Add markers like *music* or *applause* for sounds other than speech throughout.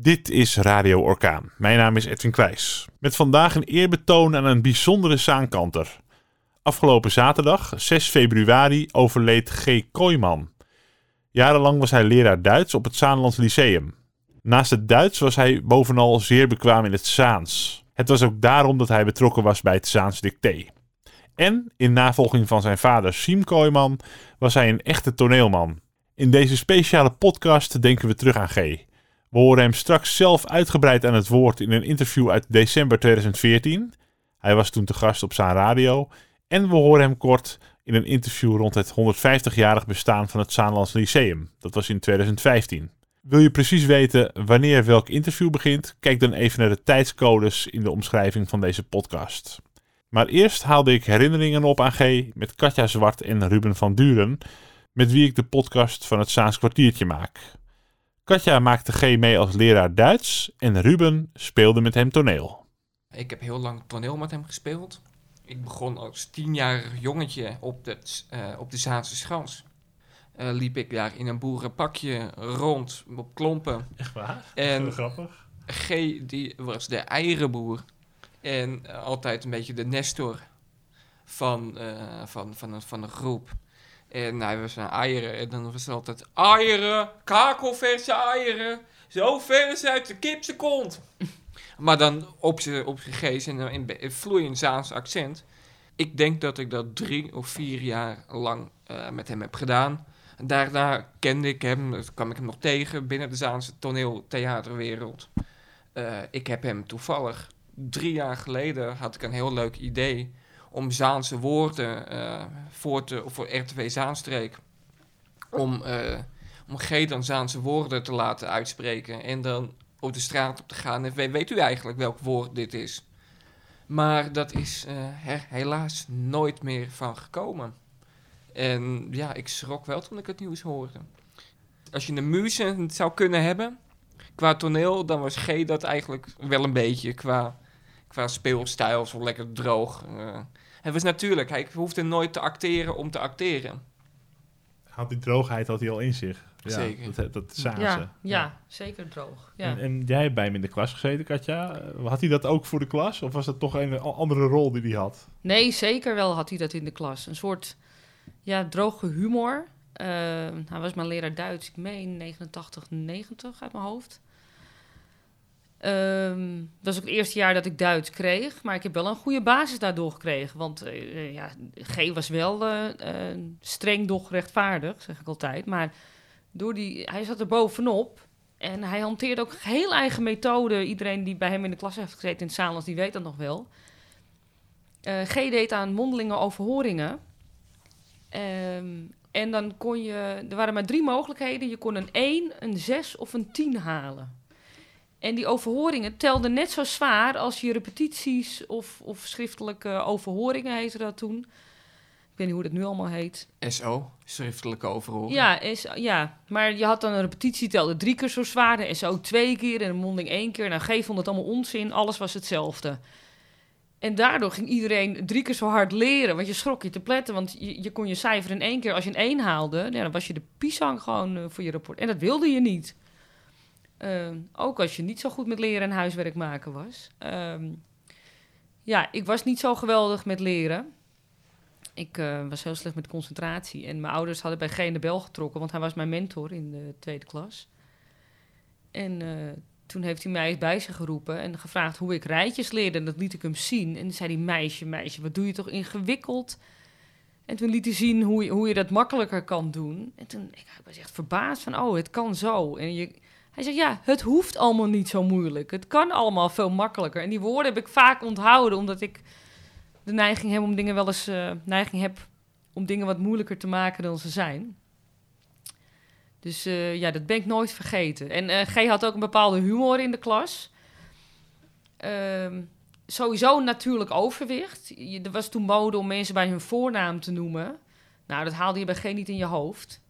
Dit is Radio Orkaan. Mijn naam is Edwin Kwijs. Met vandaag een eerbetoon aan een bijzondere zaankanter. Afgelopen zaterdag, 6 februari, overleed G. Kooijman. Jarenlang was hij leraar Duits op het Zaanlands Lyceum. Naast het Duits was hij bovenal zeer bekwaam in het Zaans. Het was ook daarom dat hij betrokken was bij het Zaans dicté. En, in navolging van zijn vader Siem Kooijman, was hij een echte toneelman. In deze speciale podcast denken we terug aan G. We horen hem straks zelf uitgebreid aan het woord in een interview uit december 2014. Hij was toen te gast op Zaan Radio. En we horen hem kort in een interview rond het 150-jarig bestaan van het Zaanlands Lyceum. Dat was in 2015. Wil je precies weten wanneer welk interview begint? Kijk dan even naar de tijdscodes in de omschrijving van deze podcast. Maar eerst haalde ik herinneringen op aan G met Katja Zwart en Ruben van Duren, met wie ik de podcast van het Zaans kwartiertje maak. Katja maakte G mee als leraar Duits en Ruben speelde met hem toneel. Ik heb heel lang toneel met hem gespeeld. Ik begon als tienjarig jongetje op, de uh, op de Zaanse Schans. Uh, liep ik daar in een boerenpakje rond op klompen. Echt waar? En grappig. G die was de eierenboer. En uh, altijd een beetje de nestor van, van, van, van de groep. En hij was naar eieren. En dan was het altijd eieren, kakelverse eieren. Zo ver is uit de kipse kont. *laughs* maar dan op zijn op geest en in, vloeiend Zaans accent. Ik denk dat ik dat drie of vier jaar lang uh, met hem heb gedaan. Daarna kende ik hem, dat kwam ik hem nog tegen binnen de Zaanse toneeltheaterwereld. Uh, ik heb hem toevallig drie jaar geleden had ik een heel leuk idee om Zaanse woorden uh, voor, te, voor RTV Zaanstreek. Om, uh, om G dan Zaanse woorden te laten uitspreken. En dan op de straat op te gaan. En weet, u eigenlijk welk woord dit is? Maar dat is er helaas nooit meer van gekomen. En ja, ik schrok wel toen ik het nieuws hoorde. Als je een muze zou kunnen hebben qua toneel, dan was G dat eigenlijk wel een beetje qua, qua speelstijl zo lekker droog. Uh, het was natuurlijk, hij hoefde nooit te acteren om te acteren. Had die droogheid had hij al in zich. Ja, zeker. Dat, dat zagen ja, ze. ja, ja, zeker droog. Ja. En, en, jij hebt bij hem in de klas gezeten, Katja. Had hij dat ook voor de klas? Of was dat toch een andere rol die hij had? Nee, zeker wel had hij dat in de klas. Een soort ja, droge humor. Uh, hij was mijn leraar Duits, ik meen 89, 90 uit mijn hoofd. Um, dat was ook het eerste jaar dat ik Duits kreeg. Maar ik heb wel een goede basis daardoor gekregen. Want uh, ja, G was wel uh, streng, doch rechtvaardig, zeg ik altijd. Maar door die, hij zat er bovenop. En hij hanteerde ook heel eigen methode. Iedereen die bij hem in de klas heeft gezeten in het Salens, die weet dat nog wel. G deed aan mondelinge overhoringen. Um, en dan kon je... Er waren maar drie mogelijkheden. Je kon een 1, een 6 of een 10 halen. En die overhoringen telden net zo zwaar als je repetities of, of schriftelijke overhoringen heette dat toen. Ik weet niet hoe dat nu allemaal heet. SO, schriftelijke overhoring. Ja, is, ja, maar je had dan een repetitie telde drie keer zo zwaar, de SO twee keer en een monding één keer. Nou, G vond het allemaal onzin, alles was hetzelfde. En daardoor ging iedereen drie keer zo hard leren, want je schrok je te pletten. Want je, je kon je cijfer in één keer, als je een één haalde, ja, dan was je de pisang gewoon uh, voor je rapport. En dat wilde je niet. Uh, ook als je niet zo goed met leren en huiswerk maken was. Um, ja, ik was niet zo geweldig met leren. Ik uh, was heel slecht met concentratie. En mijn ouders hadden bij Geen de bel getrokken, want hij was mijn mentor in de tweede klas. En uh, toen heeft hij mij bij zich geroepen en gevraagd hoe ik rijtjes leerde. En dat liet ik hem zien. En zei hij, meisje, meisje, wat doe je toch ingewikkeld? En toen liet hij zien hoe je, hoe je dat makkelijker kan doen. En toen ik was echt verbaasd van, oh, het kan zo. En je, hij zegt, ja, het hoeft allemaal niet zo moeilijk. Het kan allemaal veel makkelijker. En die woorden heb ik vaak onthouden, omdat ik de neiging heb om dingen wel eens... Uh, neiging heb om dingen wat moeilijker te maken dan ze zijn. Dus uh, ja, dat ben ik nooit vergeten. En uh, G had ook een bepaalde humor in de klas. Uh, sowieso natuurlijk overwicht. Er was toen mode om mensen bij hun voornaam te noemen. Nou, dat haalde je bij G niet in je hoofd.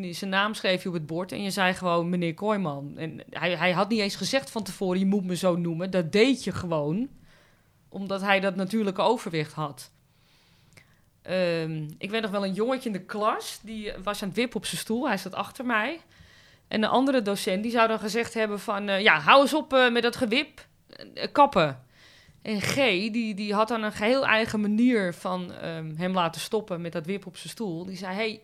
Zijn naam schreef je op het bord en je zei gewoon meneer Kooijman. En hij, hij had niet eens gezegd van tevoren, je moet me zo noemen. Dat deed je gewoon, omdat hij dat natuurlijke overwicht had. Um, ik weet nog wel een jongetje in de klas, die was aan het wippen op zijn stoel. Hij zat achter mij. En de andere docent, die zou dan gezegd hebben van... eh, ja, hou eens op eh, met dat gewip. Eh, kappen. En G, die, die had dan een geheel eigen manier van ehm, hem laten stoppen met dat wip op zijn stoel. Die zei, hey,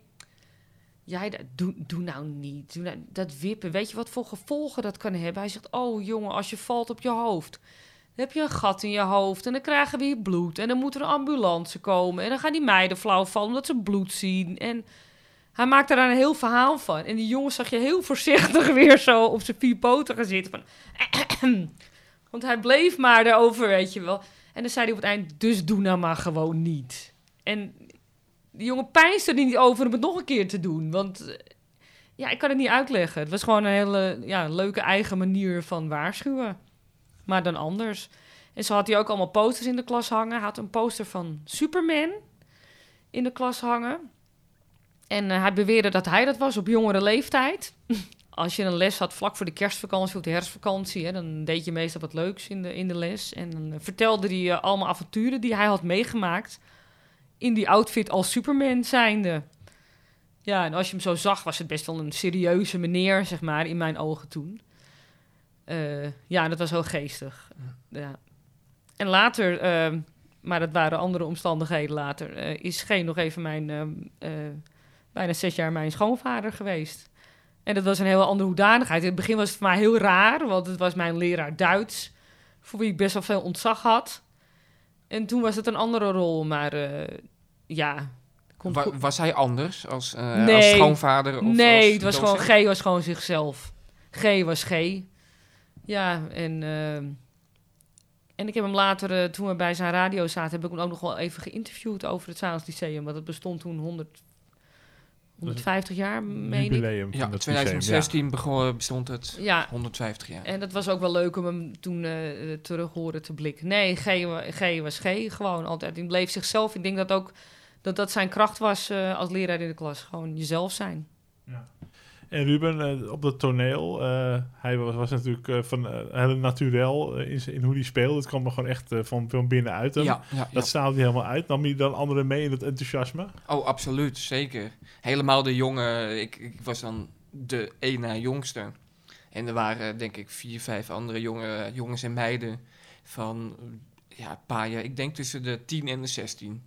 jij, doe, doe nou niet. Doe nou, dat wippen, weet je wat voor gevolgen dat kan hebben? Hij zegt, oh jongen, als je valt op je hoofd... Dan heb je een gat in je hoofd en dan krijgen we hier bloed. En dan moet er een ambulance komen. En dan gaan die meiden flauw vallen omdat ze bloed zien. En hij maakte daar een heel verhaal van. En die jongen zag je heel voorzichtig *laughs* weer zo op zijn vier poten gaan zitten. Van, *clears throat* Want hij bleef maar erover, weet je wel. En dan zei hij op het eind, dus doe nou maar gewoon niet. En die jongen pijnste er niet over om het nog een keer te doen. Want eh, ja, ik kan het niet uitleggen. Het was gewoon een hele ja, leuke eigen manier van waarschuwen. Maar dan anders. En zo had hij ook allemaal posters in de klas hangen. Hij had een poster van Superman in de klas hangen. En eh, hij beweerde dat hij dat was op jongere leeftijd. *laughs* Als je een les had vlak voor de kerstvakantie of de herfstvakantie, dan deed je meestal wat leuks in de, in de les. En dan eh, vertelde hij allemaal avonturen die hij had meegemaakt in die outfit als Superman zijnde. Ja, en als je hem zo zag, was het best wel een serieuze meneer, zeg maar, in mijn ogen toen. Eh, ja, dat was heel geestig. Ja. En later, ehm, maar dat waren andere omstandigheden later, eh, is G nog even mijn, ehm, eh, bijna zes jaar mijn schoonvader geweest. En dat was een hele andere hoedanigheid. In het begin was het voor mij heel raar, want het was mijn leraar Duits, voor wie ik best wel veel ontzag had. En toen was het een andere rol, maar eh, ja. Wa- was hij anders als, eh, Nee. als schoonvader? Of nee, als het was gewoon G was gewoon zichzelf. G was G. Ja, en, ehm, en ik heb hem later, eh, toen we bij zijn radio zaten, heb ik hem ook nog wel even geïnterviewd over het Zaans Lyceum. Want het bestond toen 100, 150 jaar, meen ik. Jubileum Ja, het 2016 begon, bestond het Ja, 150 jaar. en dat was ook wel leuk om hem toen eh, eh, terug horen te blikken. Nee, G, G was G gewoon altijd. Hij bleef zichzelf. Ik denk dat ook dat dat zijn kracht was eh, als leraar in de klas. Gewoon jezelf zijn. En Ruben, eh, op dat toneel, eh, hij was, was natuurlijk eh, van heel naturel in, in hoe hij speelde. Het kwam er gewoon echt van, van binnenuit hem. ja, ja, ja. Dat staalde hij helemaal uit. Nam hij dan anderen mee in het enthousiasme? Oh, absoluut, zeker. Helemaal de jongen. Ik, ik was dan de na jongste. En er waren, denk ik, vier, vijf andere jonge, jongens en meiden van ja, een paar jaar. Ik denk tussen de 10 en de 16.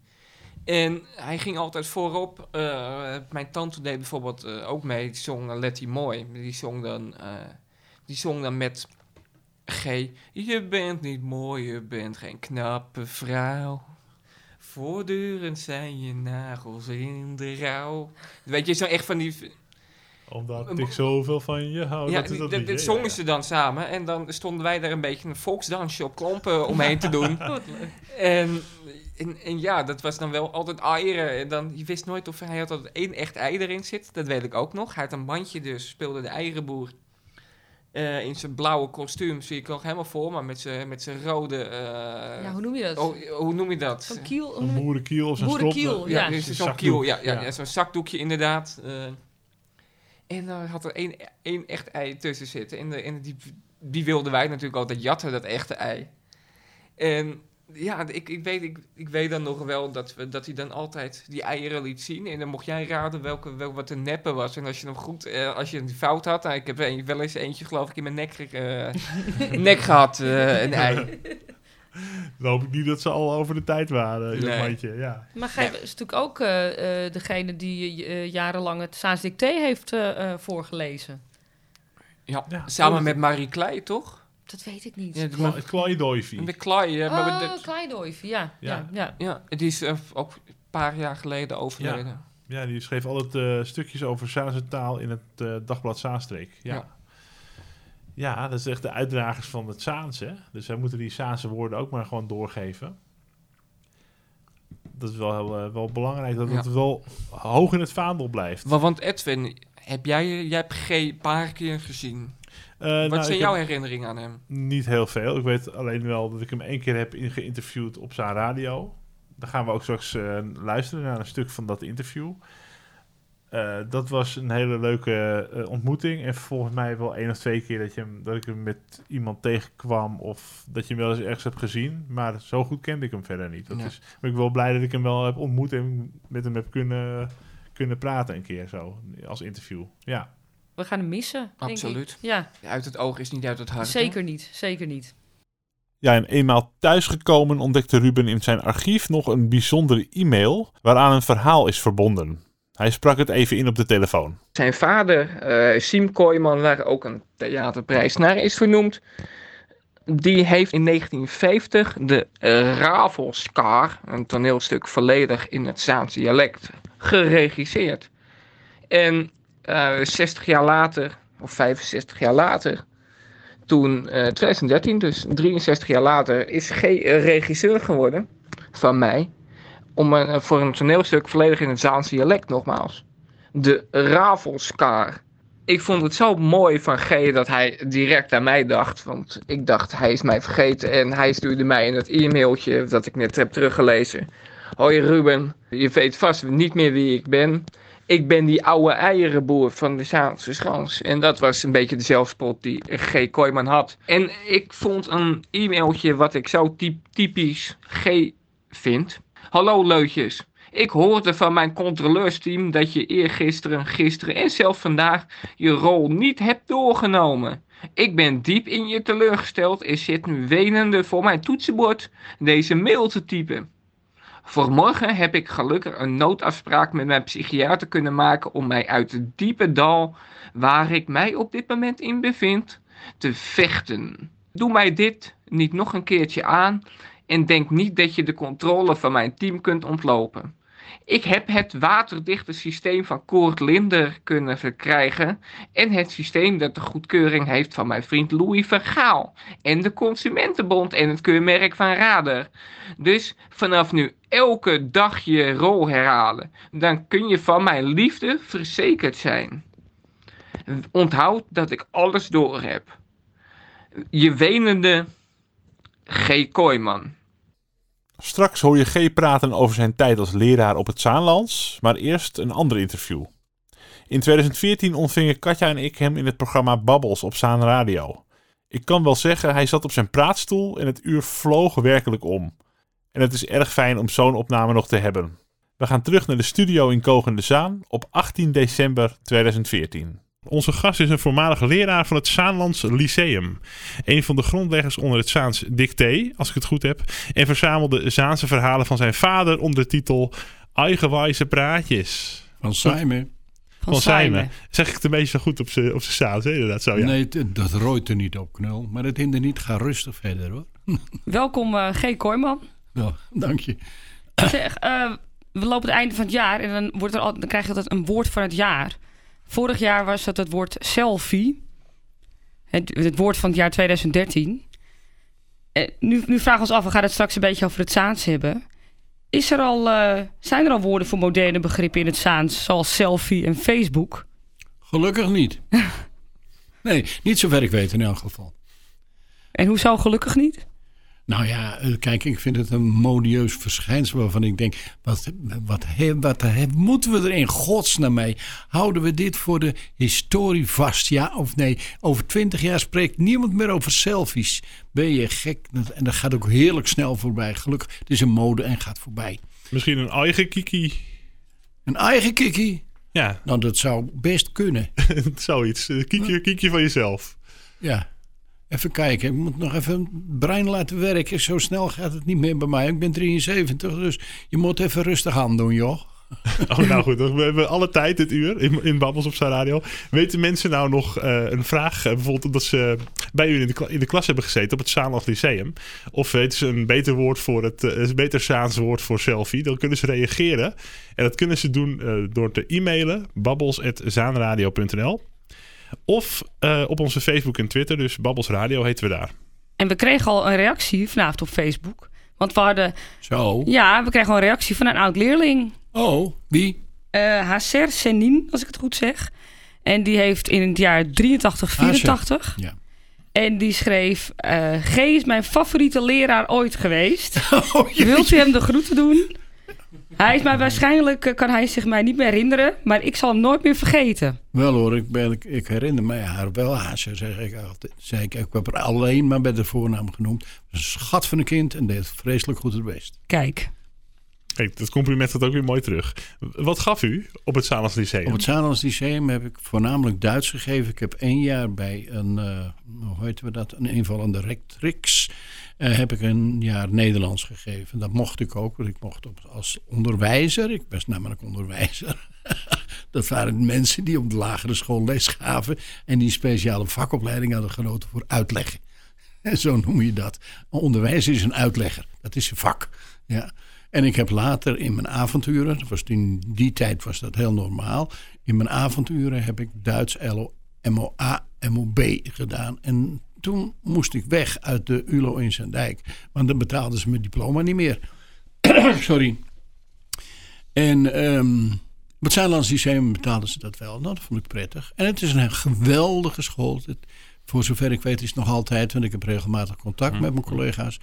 En hij ging altijd voorop. Eh, mijn tante deed bijvoorbeeld eh, ook mee. Die zong Letty Mooi. Die zong dan, eh, die zong dan met G. Je bent niet mooi, je bent geen knappe vrouw. Voortdurend zijn je nagels in de rouw. Weet je, zo echt van die... Omdat ik zoveel van je hou. ja, dat is dat ja, zongen ja. ze dan samen. En dan stonden wij daar een beetje een volksdansje op klompen omheen te doen. *laughs* En, en, en ja, dat was dan wel altijd eieren. En dan, je wist nooit of hij had altijd één echt ei erin zit. Dat weet ik ook nog. Hij had een bandje dus, speelde de eierenboer. Eh, in zijn blauwe kostuum zie ik nog helemaal voor, maar met zijn met zijn rode... eh, Ja, hoe noem je dat? oh, hoe noem je dat? Zo'n kiel? Een boerenkiel of zo'n Boerenkiel, strop. ja. Ja, Een zo'n kiel, ja, ja, Ja. ja. zo'n zakdoekje inderdaad. eh. en daar had er één, één echt ei tussen zitten. En, de, en die, die wilden wij natuurlijk altijd jatten, dat echte ei. En ja, ik, ik, weet, ik, ik weet dan nog wel dat, we, dat hij dan altijd die eieren liet zien. En dan mocht jij raden welke, wel wat de neppe was. En als je hem goed, eh, als je een fout had, nou, ik heb een, wel eens eentje geloof ik in mijn nek, eh, *laughs* nek gehad, eh, een ei. Dan hoop ik niet dat ze al over de tijd waren in Nee. dat mandje. Ja. Maar Gij is natuurlijk ook eh, eh, degene die jarenlang het Dicté heeft voorgelezen. Ja, Ja. samen met Marie Klei, toch? Dat weet ik niet. Ja, Het eh, maar oh, dat- Kleidoive, ja. ja. Ja. ja, Ja, die is eh, ook een paar jaar geleden overleden. Ja, die schreef altijd eh, stukjes over Saanse taal in het eh, dagblad Zaanstreek. Ja. Ja. ja. dat is echt de uitdragers van het Saans, hè. Dus wij moeten die Saanse woorden ook maar gewoon doorgeven. Dat is wel, heel, wel belangrijk, dat Ja. het wel hoog in het vaandel blijft. Wa- Want Edwin, heb jij, jij hebt G een paar keer gezien. Eh, nou, Wat zijn jouw herinneringen aan hem? Niet heel veel. Ik weet alleen wel dat ik hem één keer heb geïnterviewd op zijn radio. Dan gaan we ook straks eh, luisteren naar een stuk van dat interview. Eh, dat was een hele leuke ontmoeting. En volgens mij wel één of twee keer dat, je hem, dat ik hem met iemand tegenkwam. Of dat je hem wel eens ergens hebt gezien. Maar zo goed kende ik hem verder niet. Dat Ja. is, ben ik wel blij dat ik hem wel heb ontmoet en met hem heb kunnen, kunnen praten een keer zo. Als interview. Ja. We gaan hem missen. denk ik. Absoluut. Ja, Uit het oog is niet uit het hart. hè? zeker niet. Zeker niet. Ja, en eenmaal thuisgekomen ontdekte Ruben in zijn archief nog een bijzondere e-mail waaraan een verhaal is verbonden. Hij sprak het even in op de telefoon. Zijn vader, eh Siem Kooijman, waar ook een theaterprijs naar is vernoemd, die heeft in 1950 de Ravelskar, een toneelstuk volledig in het Zaanse dialect, geregisseerd. En eh 60 jaar later, of 65 jaar later, toen eh 2013, dus 63 jaar later, is G eh, regisseur geworden van mij. Om een, eh, voor een toneelstuk volledig in het Zaanse dialect nogmaals. De Ravelskar. Ik vond het zo mooi van G dat hij direct aan mij dacht. Want ik dacht, hij is mij vergeten. En hij stuurde mij in het e-mailtje dat ik net heb teruggelezen. Hoi Ruben, je weet vast niet meer wie ik ben. Ik ben die oude eierenboer van de Zaanse Schans. En dat was een beetje de zelfspot die G. Kooijman had. En ik vond een e-mailtje wat ik zo typ- typisch G vind. Hallo leutjes. Ik hoorde van mijn controleursteam dat je eergisteren, gisteren en zelfs vandaag je rol niet hebt doorgenomen. Ik ben diep in je teleurgesteld en zit nu wenende voor mijn toetsenbord deze mail te typen. Voor morgen heb ik gelukkig een noodafspraak met mijn psychiater kunnen maken om mij uit het diepe dal, waar ik mij op dit moment in bevind, te vechten. Doe mij dit niet nog een keertje aan en denk niet dat je de controle van mijn team kunt ontlopen. Ik heb het waterdichte systeem van Koert Linder kunnen verkrijgen en het systeem dat de goedkeuring heeft van mijn vriend Louis Vergaal en de Consumentenbond en het keurmerk van Rader. Dus vanaf nu elke dag je rol herhalen, dan kun je van mijn liefde verzekerd zijn. Onthoud dat ik alles door heb. Je wenende G. Kooijman. Straks hoor je G praten over zijn tijd als leraar op het Zaanlands, maar eerst een ander interview. In 2014 ontvingen Katja en ik hem in het programma Babbels op Zaan Radio. Ik kan wel zeggen, hij zat op zijn praatstoel en het uur vloog werkelijk om. En het is erg fijn om zo'n opname nog te hebben. We gaan terug naar de studio in Kogende Zaan op 18 december 2014. Onze gast is een voormalige leraar van het Zaanlands Lyceum. Een van de grondleggers onder het Zaans dicté, als ik het goed heb. En verzamelde Zaanse verhalen van zijn vader onder de titel Eigenwijze Praatjes. Van Simon. Van, Van Simon. Zeg ik het een beetje zo goed op zijn op Zaans, hè? inderdaad zo, ja. Nee, dat rooit er niet op, knul. Maar het hindert niet. Ga rustig verder, hoor. Welkom eh, G. Kooijman. Ja, dank je. Zeg, eh, we lopen het einde van het jaar en dan, wordt er al, dan krijg je altijd een woord van het jaar. Vorig jaar was dat het woord selfie. Het, het woord van het jaar 2013. Eh, nu, nu vragen we ons af, we gaan het straks een beetje over het Zaans hebben. Is er al, eh, zijn er al woorden voor moderne begrippen in het Zaans, zoals selfie en Facebook? Gelukkig niet. *laughs* Nee, niet zover ik weet in elk geval. En hoezo gelukkig niet? Nou ja, eh, kijk, ik vind het een modieus verschijnsel waarvan ik denk, wat, wat, he- wat he- moeten we er in godsnaam mee? Houden we dit voor de historie vast, ja of nee? Over twintig jaar spreekt niemand meer over selfies. Ben je gek? En dat gaat ook heerlijk snel voorbij. Gelukkig, het is een mode en gaat voorbij. Misschien een eigen kiki. Een eigen kikkie? Ja, Nou, dat zou best kunnen. *laughs* zoiets. Een Kiekje, kiekje van jezelf. Ja. Even kijken, ik moet nog even brein laten werken. Zo snel gaat het niet meer bij mij. Ik ben 73, dus je moet even rustig aan doen, joh. *laughs* Oh, nou goed. We hebben alle tijd dit uur in, Babbels op zijn radio. Weten mensen nou nog eh, een vraag? eh, bijvoorbeeld omdat ze bij u in de, in de klas hebben gezeten op het Zaanland Lyceum. Of weten ze een beter woord voor het, eh, een beter Zaans woord voor selfie? Dan kunnen ze reageren. En dat kunnen ze doen door te e-mailen. babbels.zaanradio.nl Of eh, op onze Facebook en Twitter. Dus Babbels Radio heten we daar. En we kregen al een reactie vanavond op Facebook. Want we hadden, Zo. ja, we kregen al een reactie van een oud leerling. Oh, wie? eh Hacer Senin, als ik het goed zeg. En die heeft in het jaar 83, 84. Ja. En die schreef: eh, G is mijn favoriete leraar ooit geweest. *laughs* Oh, je- Wilt u hem de groeten doen? Hij is mij waarschijnlijk, eh, kan hij zich mij niet meer herinneren, maar ik zal hem nooit meer vergeten. Wel hoor, ik, ben, ik, ik herinner mij haar wel. Haasje, zeg ik altijd. Zeg ik, ik heb haar alleen maar bij de voornaam genoemd. Een schat van een kind en deed vreselijk goed het best. Kijk. Kijk, dat compliment gaat ook weer mooi terug. Wat gaf u op het Salens Lyceum? Op het Salens Lyceum heb ik voornamelijk Duits gegeven. Ik heb één jaar bij een, uh, hoe heet we dat, een invallende rectrix... Uh, heb ik een jaar Nederlands gegeven. Dat mocht ik ook, want ik mocht op, als onderwijzer... Ik was namelijk onderwijzer. *laughs* dat waren mensen die op de lagere school les gaven... en die speciale vakopleiding hadden genoten voor uitleggen. En *laughs* zo noem je dat. Onderwijzer is een uitlegger. Dat is een vak. Ja. En ik heb later in mijn avonturen, was in die tijd was dat heel normaal. In mijn avonturen heb ik Duits LO, MOA, MOB gedaan. En toen moest ik weg uit de ULO in Zandijk. Want dan betaalden ze mijn diploma niet meer. *coughs* Sorry. En um, op het Zuidlands Lyceum betaalden ze dat wel. Nou, dat vond ik prettig. En het is een geweldige school. Het, voor zover ik weet is het nog altijd, want ik heb regelmatig contact met mijn collega's.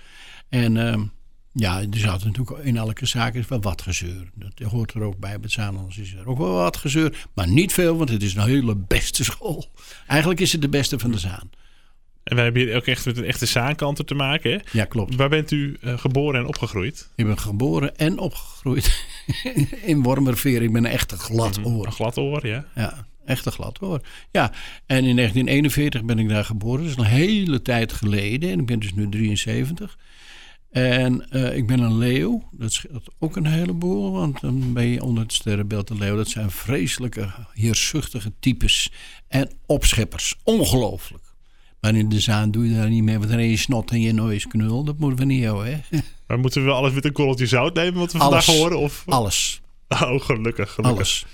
En um, ja, er zat natuurlijk in elke zaak is wel wat gezeur. Dat hoort er ook bij. Bij het is er ook wel wat gezeur. Maar niet veel, want het is een hele beste school. Eigenlijk is het de beste van de Zaan. En wij hebben hier ook echt met een echte zaankanter te maken. Hè? Ja, klopt. Waar bent u uh, geboren en opgegroeid? Ik ben geboren en opgegroeid *laughs* in Wormerveer. Ik ben een echte gladoor. Een gladoor, ja. Ja, echte gladoor. Ja, en in 1941 ben ik daar geboren. Dat is een hele tijd geleden. En ik ben dus nu 73. En uh, ik ben een leeuw. Dat scheelt ook een heleboel. Want dan ben je onder het sterrenbeeld een leeuw. Dat zijn vreselijke, heerzuchtige types. En opscheppers. Ongelooflijk. Maar in de zaan doe je daar niet mee. Want dan je snot en je neus knul. Dat moeten we niet houden. Hè? Maar moeten we alles met een korreltje zout nemen? Wat we alles, vandaag horen? Of? Alles. Oh, gelukkig. gelukkig. Alles.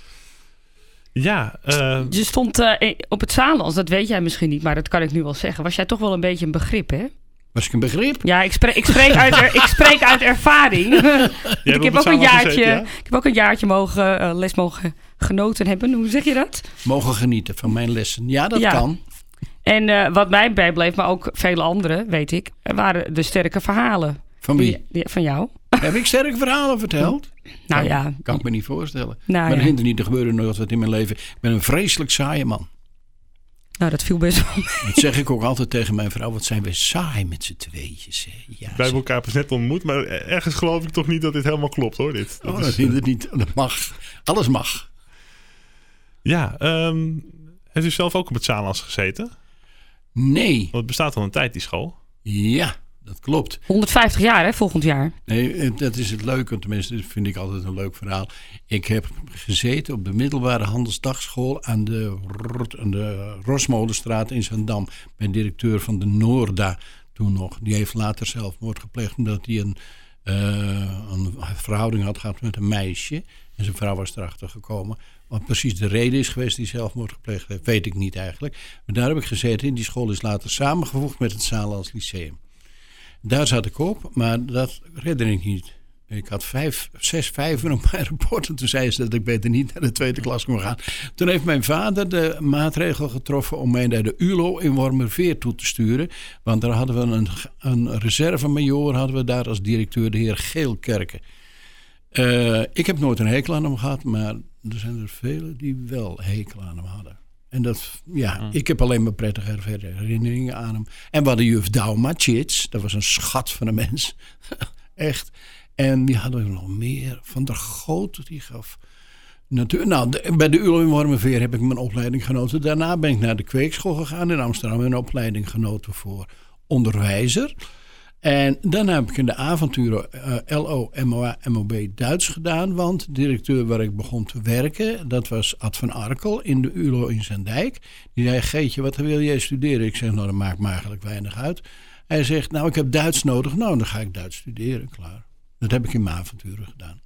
Ja. Uh... Je stond uh, op het Zaanlands. Dat weet jij misschien niet. Maar dat kan ik nu wel zeggen. Was jij toch wel een beetje een begrip, hè? Was ik een begrip? Ja, ik spreek, ik spreek, uit, er, ik spreek uit ervaring. *laughs* ik, heb ook een jaartje, ja? ik heb ook een jaartje mogen, uh, les mogen genoten hebben. Hoe zeg je dat? Mogen genieten van mijn lessen. Ja, dat ja. kan. En uh, wat mij bijbleef, maar ook vele anderen, weet ik, waren de sterke verhalen. Van wie? Die, die, van jou. *laughs* Heb ik sterke verhalen verteld? Nou ja. Kan ik me niet voorstellen. Nou, maar ja. hindert niet, er gebeurde nooit wat in mijn leven. Ik ben een vreselijk saaie man. Nou, dat viel best wel Dat zeg ik ook altijd tegen mijn vrouw. Wat zijn we saai met z'n tweetjes. Hè? Ja, Wij hebben elkaar pas net ontmoet. Maar ergens geloof ik toch niet dat dit helemaal klopt hoor. Dit. Dat, oh, dat, is, niet, dat mag. Alles mag. Ja, um, heeft u zelf ook op het Zaanlands gezeten? Nee. Want het bestaat al een tijd, die school. Ja, dat klopt. 150 jaar, hè, volgend jaar. Nee, dat is het leuke. Tenminste, dat vind ik altijd een leuk verhaal. Ik heb gezeten op de middelbare handelsdagschool aan de, aan de Rosmolenstraat in Zandam. Ben directeur van de Noorda toen nog. Die heeft later zelfmoord gepleegd omdat hij een, uh, een verhouding had gehad met een meisje. En zijn vrouw was erachter gekomen. Wat precies de reden is geweest die zelfmoord gepleegd heeft, weet ik niet eigenlijk. Maar daar heb ik gezeten. En die school is later samengevoegd met het Zaanlands Lyceum. Daar zat ik op, maar dat redde ik niet. Ik had vijf, zes vijven op mijn *laughs* rapport. En toen zei ze dat ik beter niet naar de tweede klas kon gaan. Toen heeft mijn vader de maatregel getroffen om mij naar de ULO in Wormerveer toe te sturen. Want daar hadden we een, een reserve-major hadden we daar als directeur, de heer Geelkerken. Uh, ik heb nooit een hekel aan hem gehad, maar er zijn er velen die wel hekel aan hem hadden. En dat, ja, mm. ik heb alleen maar prettige herinneringen aan hem. En we hadden juf Daumatjits, dat was een schat van een mens. *laughs* Echt. En die hadden we nog meer. Van der Goot, die gaf... Natuur, nou, de, bij de ULO in Wormerveer heb ik mijn opleiding genoten. Daarna ben ik naar de kweekschool gegaan in Amsterdam. En een opleiding genoten voor onderwijzer. En dan heb ik in de avonturen uh, LO, MOA, MOB Duits gedaan. Want de directeur waar ik begon te werken, dat was Ad van Arkel in de ULO in Zandijk. Die zei, Geetje, wat wil jij studeren? Ik zeg, nou dat maakt me eigenlijk weinig uit. Hij zegt, nou ik heb Duits nodig. Nou, dan ga ik Duits studeren, klaar. Dat heb ik in mijn avonturen gedaan.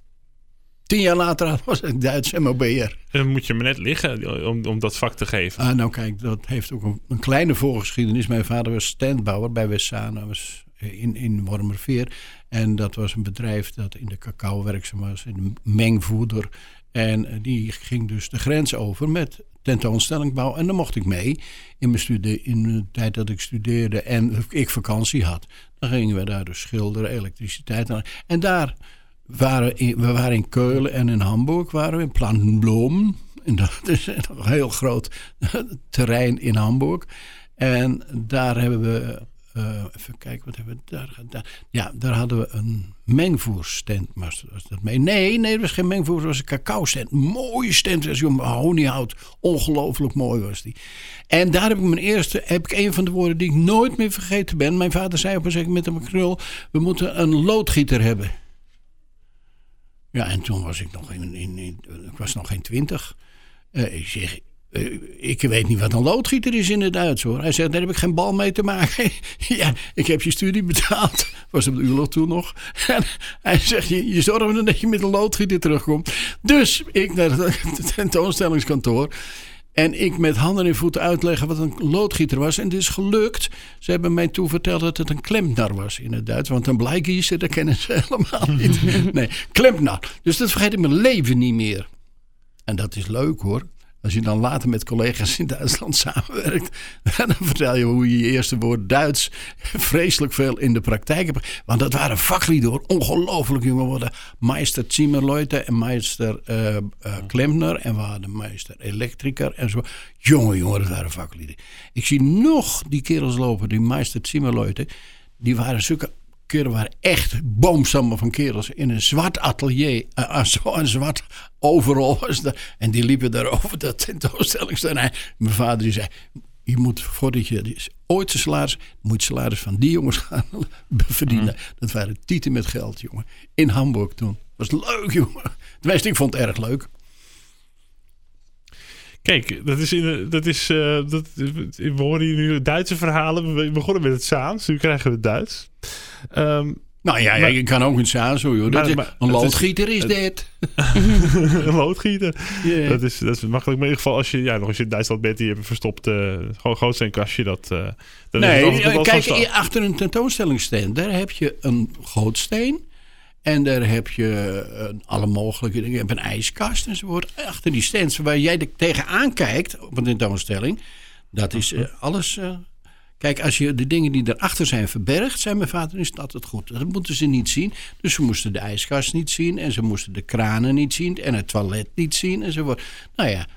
Tien jaar later *laughs* was ik Duits MOB'er. Dan moet je me net liggen om, om dat vak te geven. Ah, nou kijk, dat heeft ook een, een kleine voorgeschiedenis. Mijn vader was standbouwer bij Westzaan. was in, in Wormerveer. En dat was een bedrijf dat in de cacao werkzaam was, in de mengvoeder. En die ging dus de grens over met tentoonstellingbouw. En dan mocht ik mee in, mijn studie, in de tijd dat ik studeerde en ik vakantie had. Dan gingen we daar dus schilderen, elektriciteit. En daar waren in, we waren in Keulen en in Hamburg waren we in Plantenbloem. En dat *laughs* is een heel groot terrein in Hamburg. En daar hebben we eh, even kijken, wat hebben we daar gedaan? Ja, daar hadden we een mengvoerstand. Was, was dat mee? Nee, nee, dat was geen mengvoer, het was een cacao stand. Mooie stand, als je om mahoniehout. Ongelooflijk mooi was die. En daar heb ik mijn eerste, heb ik een van de woorden die ik nooit meer vergeten ben. Mijn vader zei op een zeker met een krul, we moeten een loodgieter hebben. Ja, en toen was ik nog in, in, ik was nog geen twintig. Eh, ik zeg, ik weet niet wat een loodgieter is in het Duits hoor. Hij zegt, daar heb ik geen bal mee te maken. *laughs* ja, ik heb je studie betaald. *laughs* Was op de ULO toen nog. *laughs* En hij zegt, je, je zorgt dat je met een loodgieter terugkomt. Dus ik naar het tentoonstellingskantoor. En ik met handen en voeten uitleggen wat een loodgieter was. En het is gelukt. Ze hebben mij toen verteld dat het een klempnar was in het Duits. Want een blijkiezer, dat kennen ze helemaal niet. Nee, klempnar. Dus dat vergeet ik mijn leven niet meer. En dat is leuk hoor. Als je dan later met collega's in Duitsland samenwerkt, dan vertel je hoe je je eerste woord Duits vreselijk veel in de praktijk hebt. Want dat waren vaklieden hoor, ongelooflijk jongen worden. Meister Zimmerleute en Meister uh, uh, Klempner en we hadden Meister Elektriker en zo. Jongen, jongen, dat waren vaklieden. Ik zie nog die kerels lopen, die Meister Zimmerleute. Die waren zulke keren waren echt boomstammen van kerels in een zwart atelier. Uh, een zwart overal *laughs* dat. En die liepen daar over dat tentoonstellingsterrein. Mijn vader die zei, je moet voordat je ooit zijn salaris, moet je salaris van die jongens gaan *laughs* verdienen. Mm. Dat waren tieten met geld, jongen. In Hamburg toen. Dat was leuk, jongen. Tenminste, ik vond het erg leuk. Kijk, dat is, in, dat is uh, dat, we horen hier nu Duitse verhalen. We begonnen met het Saans, nu krijgen we het Duits. Um, nou ja, maar, je kan ook een Saans hoor. Joh. Dat maar, *laughs* een loodgieter is, is dit. een loodgieter. Yeah. Dat, is, dat is makkelijk. Maar in ieder geval, als je, ja, nog als je in Duitsland bent, die hebben verstopt, uh, gewoon gootsteen dat... Uh, nee, kijk, achter een tentoonstellingsstand, daar heb je een gootsteen. En daar heb je uh, alle mogelijke dingen. Je hebt een ijskast enzovoort. Achter die stands waar jij tegenaan kijkt op een tentoonstelling. Dat is uh, alles. Uh, kijk, als je de dingen die erachter zijn verbergt, zei mijn vader, is dat het goed. Dat moeten ze niet zien. Dus ze moesten de ijskast niet zien. En ze moesten de kranen niet zien. En het toilet niet zien enzovoort. Nou ja,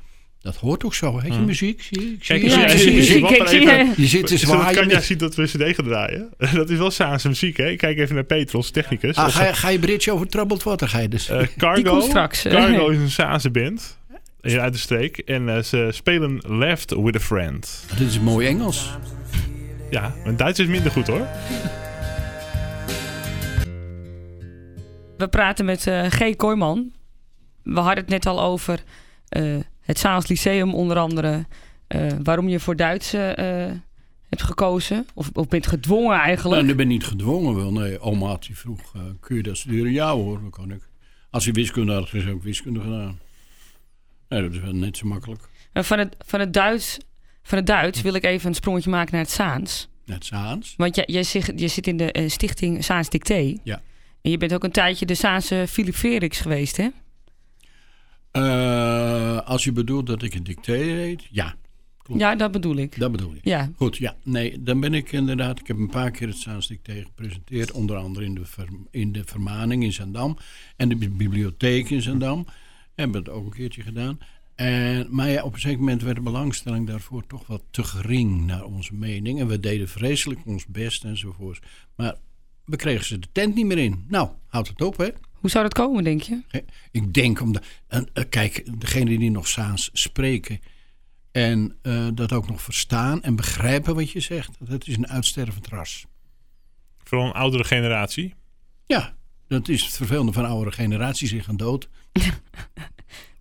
dat hoort ook zo, hè? Je muziek, zie je? Kijk, ja, je, je, muziek, je, je zit te zwaaien. Kan jij zien dat we CD gaan draaien? *laughs* Dat is wel Saanse muziek, hè? Kijk even naar Petros, technicus. Ah, ga, je, ga je bridge over Troubled Water, ga je dus? Uh, Cargo, *laughs* straks, Cargo is een Saanse band hier uit de streek. En uh, ze spelen Left with a Friend. Dit is mooi Engels. Ja, mijn Duits is minder goed, hoor. We praten met uh, G. Kooijman. We hadden het net al over het Saans Lyceum onder andere. Uh, waarom je voor Duits uh, hebt gekozen? Of, of bent gedwongen eigenlijk? Nee, ik ben niet gedwongen wel. Nee, oma die vroeg, uh, kun je dat studeren? Ja hoor, dat kan ik. Als je wiskunde had, is ook wiskunde gedaan. Nee, dat is wel net zo makkelijk. van, het, van, het Duits, van het Duits wil ik even een sprongetje maken naar het Saans. Het Saans? Want jij, jij zit, je zit in de stichting Saans Dicté. Ja. En je bent ook een tijdje de Saanse Philip Freriks geweest, hè? Uh, als je bedoelt dat ik een dicté heet, ja. Klopt. Ja, dat bedoel ik. Dat bedoel ik. Ja. Goed, ja. Nee, dan ben ik inderdaad... Ik heb een paar keer het Saans Dicté gepresenteerd. Onder andere in de, in de Vermaning in Zandam. En de bibliotheek in Zandam. Hebben we het ook een keertje gedaan. En, maar ja, op een zeker moment werd de belangstelling daarvoor toch wat te gering naar onze mening. En we deden vreselijk ons best enzovoort. Maar we kregen ze de tent niet meer in. Nou, houdt het op hè. Hoe zou dat komen, denk je? Ik denk omdat. Uh, kijk, degene die nog Saans spreken. en uh, dat ook nog verstaan en begrijpen wat je zegt. dat is een uitstervend ras. Vooral een oudere generatie? Ja, dat is het vervelende van oudere generaties. zich gaan dood. *laughs*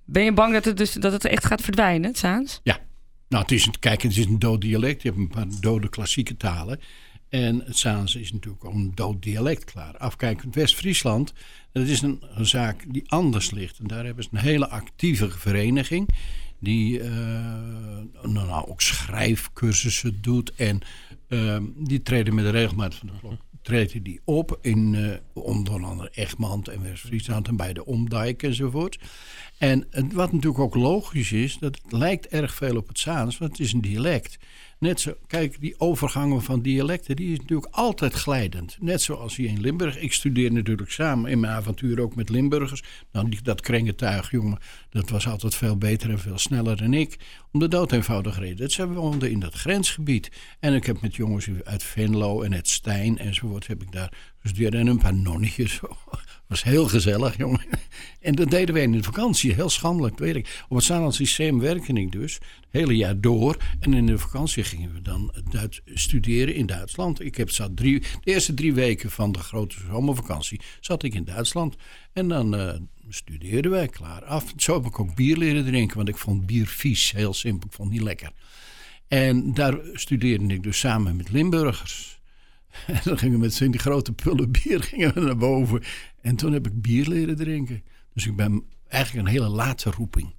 ben je bang dat het, dus, dat het echt gaat verdwijnen, het Saans? Ja. Nou, het is, een, kijk, het is een dood dialect. Je hebt een paar dode klassieke talen. En het Saans is natuurlijk ook een dood dialect klaar. Afkijkend West-Friesland, dat is een, zaak die anders ligt. En daar hebben ze een hele actieve vereniging. Die uh, nou, nou, ook schrijfcursussen doet. En uh, die treden met de regelmaat van de klok. Treden die op in uh, onder andere Egmond en West-Friesland en bij de Omdijk enzovoort. En wat natuurlijk ook logisch is, dat lijkt erg veel op het Saans, want het is een dialect. Net zo, kijk, die overgangen van dialecten, die is natuurlijk altijd glijdend. Net zoals hier in Limburg. Ik studeer natuurlijk samen in mijn avontuur ook met Limburgers. Nou, die, dat krengentuig, jongen, dat was altijd veel beter en veel sneller dan ik. Om de dood eenvoudig reden. Dat ze woonden in dat grensgebied. En ik heb met jongens uit Venlo en het Stijn enzovoort, heb ik daar gestudeerd. En een paar nonnetjes *laughs* was heel gezellig, jongen. *laughs* En dat deden wij in de vakantie, heel schandelijk, weet ik. Op het Zaanland systeem werkte ik dus, het hele jaar door. En in de vakantie gingen we dan Duits studeren in Duitsland. Ik heb, zat drie, de eerste drie weken van de grote zomervakantie zat ik in Duitsland. En dan uh, studeerden wij, klaar af. Zo heb ik ook bier leren drinken, want ik vond bier vies, heel simpel. Ik vond het niet lekker. En daar studeerde ik dus samen met Limburgers. *laughs* En dan gingen we met z'n die grote pullen bier *laughs* gingen we naar boven. En toen heb ik bier leren drinken. Dus ik ben eigenlijk een hele late roeping.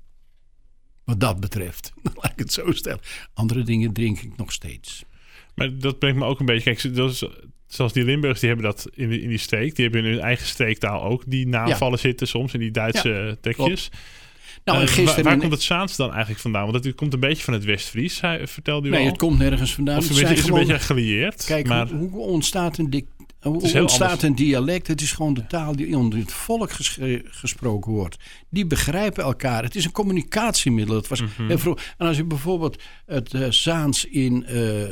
Wat dat betreft. *laughs* Laat ik het zo stellen. Andere dingen drink ik nog steeds. Maar dat brengt me ook een beetje... Kijk, dat is, zoals die Limburgers, die hebben dat in, in die streek. Die hebben in hun eigen streektaal ook die navallen zitten soms. In die Duitse ja, tekjes. Nou, en gisteren... waar, waar komt het Zaans dan eigenlijk vandaan? Want het komt een beetje van het Westfries, vertelde u nee, al. Nee, het komt nergens vandaan. Of het is gewoon, een beetje gelieerd. Kijk, maar... hoe, hoe ontstaat een dik, hoe ontstaat een dialect? Het is gewoon de taal die onder het volk gesproken wordt. Die begrijpen elkaar. Het is een communicatiemiddel. Het was Mhm. En als je bijvoorbeeld het uh, Zaans in uh,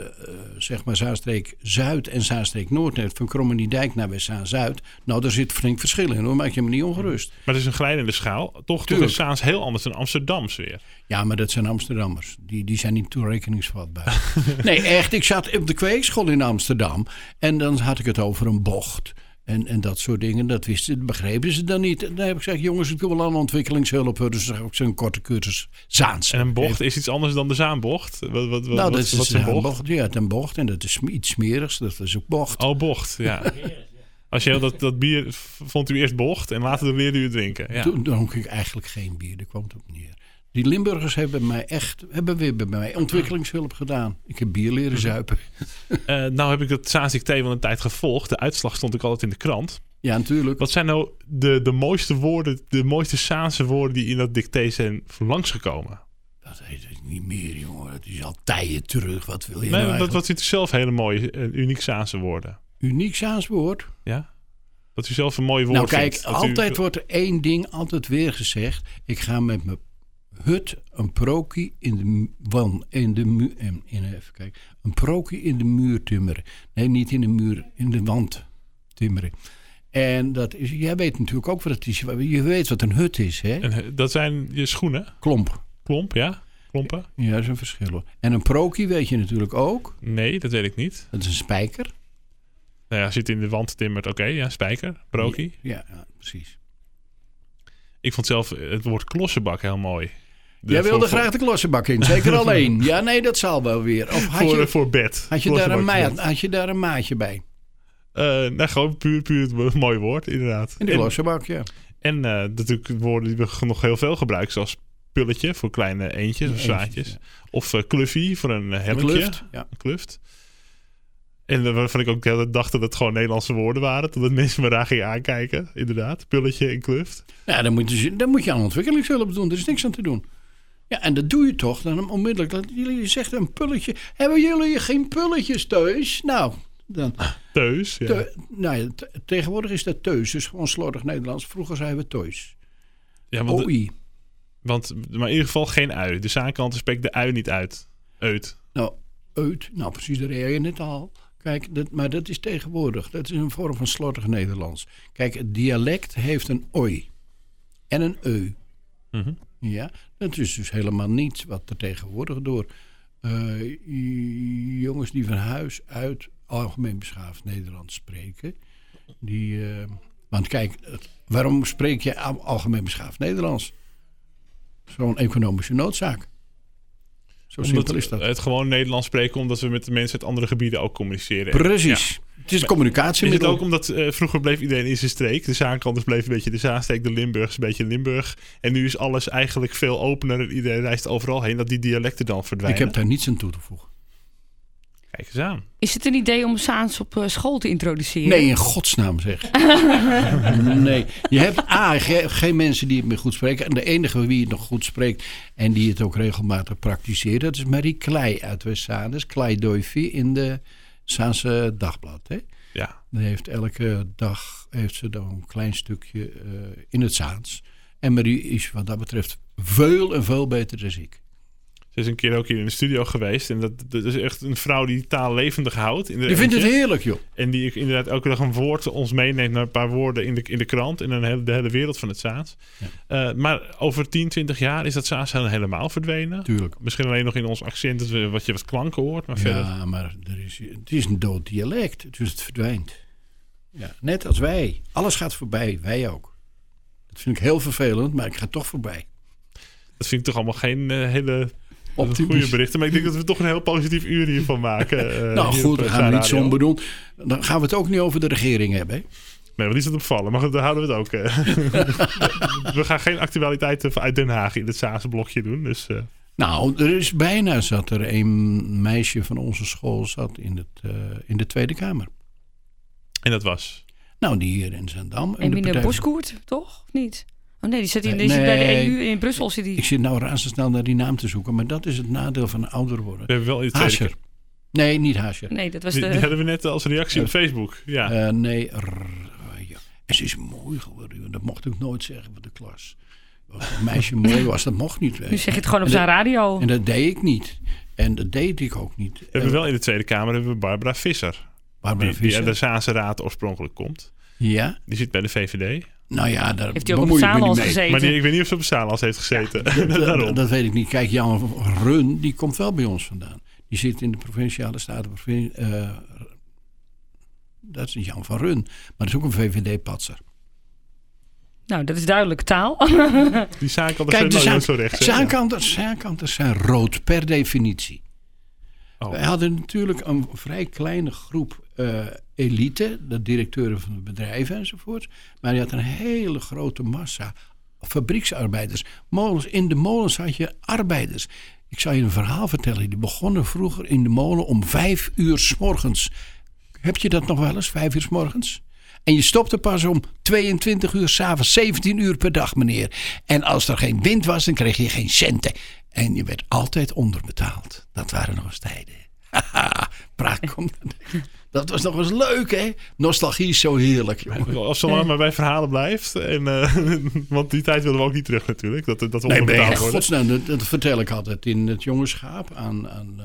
zeg maar Zaanstreek Zuid en Zaanstreek Noord neemt, van Krommeniedijk naar West Zuid, nou daar zit flink verschil in hoor, maak je me niet ongerust. Maar het is een glijdende schaal. Toch, toch is Zaans heel anders dan Amsterdams weer. Ja, maar dat zijn Amsterdammers. Die, die zijn niet toerekeningsvatbaar. *laughs* nee, echt. Ik zat op de kweekschool in Amsterdam en dan had ik het over een bocht. En, en dat soort dingen, dat wisten, begrepen ze dan niet. En dan heb ik gezegd, jongens, ik wil wel aan ontwikkelingshulp. Dus ik zo'n korte cursus Zaans. En een bocht is iets anders dan de Zaanbocht? Wat, wat, wat, nou, wat, dat is wat een bocht? bocht? Ja, een bocht. En dat is iets smerigs, dat is ook bocht. Oh, bocht, ja. Als je dat, dat bier, vond u eerst bocht en later leerde u het drinken. Ja. Toen dronk ik eigenlijk geen bier, daar kwam het op neer. Die Limburgers hebben mij echt, hebben weer bij mij ontwikkelingshulp gedaan. Ik heb bier leren zuipen. Uh, nou heb ik dat Saans thee van een tijd gevolgd. De uitslag stond ik altijd in de krant. Ja, natuurlijk. Wat zijn nou de, de mooiste woorden, de mooiste Saanse woorden die in dat dicté zijn langsgekomen? Dat heet het niet meer, jongen. Dat is al tijden terug. Wat wil je nee, nou dat, Wat zit u zelf hele mooie, uniek Saanse woorden? Uniek Saans woord? Ja. Dat u zelf een mooi woord Nou kijk, vindt, altijd u... wordt er één ding altijd weer gezegd. Ik ga met mijn hut een prokie in de, wan, in de muur. In, even kijken. Een prokie in de muur timmeren. Nee, niet in de muur, in de wand timmeren. En dat is, jij weet natuurlijk ook wat het is. Je weet wat een hut is, hè? En, dat zijn je schoenen? Klomp. Klomp, ja? Klompen? Ja, dat is een verschil hoor. En een prokie weet je natuurlijk ook. Nee, dat weet ik niet. Dat is een spijker. Nou ja, zit in de wand timmert. Oké, okay, ja, spijker, prokie. Ja, ja, precies. Ik vond zelf het woord klossenbak heel mooi. De, Jij wilde voor, graag de klossenbak in, zeker *laughs* alleen. Ja, nee, dat zal wel weer. Of had voor, je, voor bed. Had je, daar een maat, had je daar een maatje bij? Uh, nou, gewoon puur, puur het mooi woord, inderdaad. In de klossenbak, ja. En uh, natuurlijk woorden die we nog heel veel gebruiken, zoals pulletje voor kleine eentjes of zaadjes. Ja. Of uh, kluffie voor een helmetje. Een kluft, ja. Een kluft. En waarvan ik ook dacht dat het gewoon Nederlandse woorden waren. Totdat mensen me daar gingen aankijken. Inderdaad, pulletje en kluft. Ja, dan moet, je, dan moet je aan ontwikkelingshulp doen. Er is niks aan te doen. Ja, en dat doe je toch dan onmiddellijk. Dat jullie zegt een pulletje. Hebben jullie geen pulletjes thuis? Nou, dan. Teus, ja. Te, nou ja, tegenwoordig is dat teus. Dus gewoon slordig Nederlands. Vroeger zeiden we teus. Ja, want, OI. Want, maar in ieder geval geen ui. De zaakkanten spreekt de ui niet uit. Uit. Nou, uit. Nou, precies, daar reed je net al. Kijk, dat, maar dat is tegenwoordig. Dat is een vorm van slordig Nederlands. Kijk, het dialect heeft een oi en een eu. Mm -hmm. Ja, dat is dus helemaal niet wat er tegenwoordig door uh, jongens die van huis uit algemeen beschaafd Nederlands spreken. Die, uh, want kijk, waarom spreek je algemeen beschaafd Nederlands? Zo'n economische noodzaak. Zo omdat simpel is dat. Het gewoon Nederlands spreken omdat we met de mensen uit andere gebieden ook communiceren. Precies. Ja. Het is een communicatie. Is het ook omdat uh, vroeger bleef iedereen in zijn streek. De Zaankanters bleef een beetje de Zaanstreek, de Limburgs een beetje Limburg. En nu is alles eigenlijk veel opener. Iedereen reist overal heen dat die dialecten dan verdwijnen. Ik heb daar niets aan toe te voegen. Kijk eens aan. Is het een idee om Saans op eh, school te introduceren? Nee, in godsnaam zeg. *laughs* nee, je hebt A, ge- geen mensen die het meer goed spreken. En de enige wie het nog goed spreekt en die het ook regelmatig praktiseert, dat is Marie Klei uit West-Saanus. Klei Doifi in de Saanse Dagblad. Hè? Ja. Dan heeft elke dag heeft ze dan een klein stukje eh, in het Zaans. En Marie is wat dat betreft veel en veel beter dan ik. Is een keer ook hier in de studio geweest. En dat, dat is echt een vrouw die taal levendig houdt. In de vindt het heerlijk, joh. En die inderdaad elke dag een woord ons meeneemt naar een paar woorden in de, in de krant. In een hele, de hele wereld van het Saans. Eh, maar over 10, 20 jaar is dat Saans dan helemaal verdwenen. Tuurlijk. Misschien alleen nog in ons accent dat wat je wat klanken hoort. Maar verder. Ja, maar er is, het is een dood dialect, dus het verdwijnt. Ja, net als wij. Alles gaat voorbij, wij ook. Dat vind ik heel vervelend, maar ik ga toch voorbij. Dat vind ik toch allemaal geen eh, hele Optimistisch. goede berichten. Maar ik denk dat we toch een heel positief uur hiervan maken. *laughs* eh, nou hier goed, dan eh, gaan we niet somber doen. Dan gaan we het ook niet over de regering hebben. Hè? Nee, want die is het opvallen. Maar goed, daar houden we het ook. eh. *laughs* we gaan geen actualiteiten uit Den Haag in het Saanse blokje doen. Dus eh, Nou, er is bijna zat er een meisje van onze school zat in, het, eh, in de Tweede Kamer. en dat was. Nou, die hier in Zandam. En de Emine Partij- Boskoert, toch? Of niet? Oh nee, die zit, in, die Nee, zit bij de. EU in Brussel. Zit die. Ik zit nou razendsnel naar die naam te zoeken, maar dat is het nadeel van ouder worden. We hebben wel in de tweede Haasjer. Nee, niet Haasjer. Nee, dat was Die, die de... hadden we net als reactie op Facebook. Ja. Eh, nee, rrr, ja. En ze is mooi geworden. Dat mocht ik nooit zeggen voor de klas. Als een meisje *laughs* mooi was, dat mocht niet. Nu je. zeg je het gewoon op En zijn dat- radio. En dat deed ik niet. En dat deed ik ook niet. We hebben wel in de Tweede Kamer hebben we Barbara Visser. Barbara Die, die uit Visser. de Zaanse Raad oorspronkelijk komt. Ja, Die zit bij de VVD. Nou ja, daar Heeft hij ook op mee. gezeten? Maar die, ik weet niet of ze op de Zaanlas heeft gezeten. Dat, *laughs* Daarom. dat weet ik niet. Kijk, Jan Run, die komt wel bij ons vandaan. Die zit in de provinciale staten. provin- eh, dat is Jan van Run. Maar dat is ook een VVD-patser. Nou, dat is duidelijke taal. *laughs* Die Kijk, de zijn nooit zo recht. zaankanters zijn rood per definitie. Oh. Wij hadden natuurlijk een vrij kleine groep eh, elite, de directeuren van de bedrijven enzovoort. Maar je had een hele grote massa fabrieksarbeiders. Molens, in de molens had je arbeiders. Ik zal je een verhaal vertellen. Die begonnen vroeger in de molen om vijf uur s morgens. Heb je dat nog wel eens, vijf uur s morgens? En je stopte pas om 22 uur s'avonds, 17 uur per dag, meneer. En als er geen wind was, dan kreeg je geen centen. En je werd altijd onderbetaald. Dat waren nog eens tijden. Haha, *laughs* praat. Dat was nog eens leuk, hè? Nostalgie is zo heerlijk, jongen. Als zolang maar bij verhalen blijft. En, eh, *laughs* want die tijd willen we ook niet terug natuurlijk. Dat, dat we Nee, onderbetaald worden. godsnaam, dat, dat vertel ik altijd in het jongenschap aan, aan eh,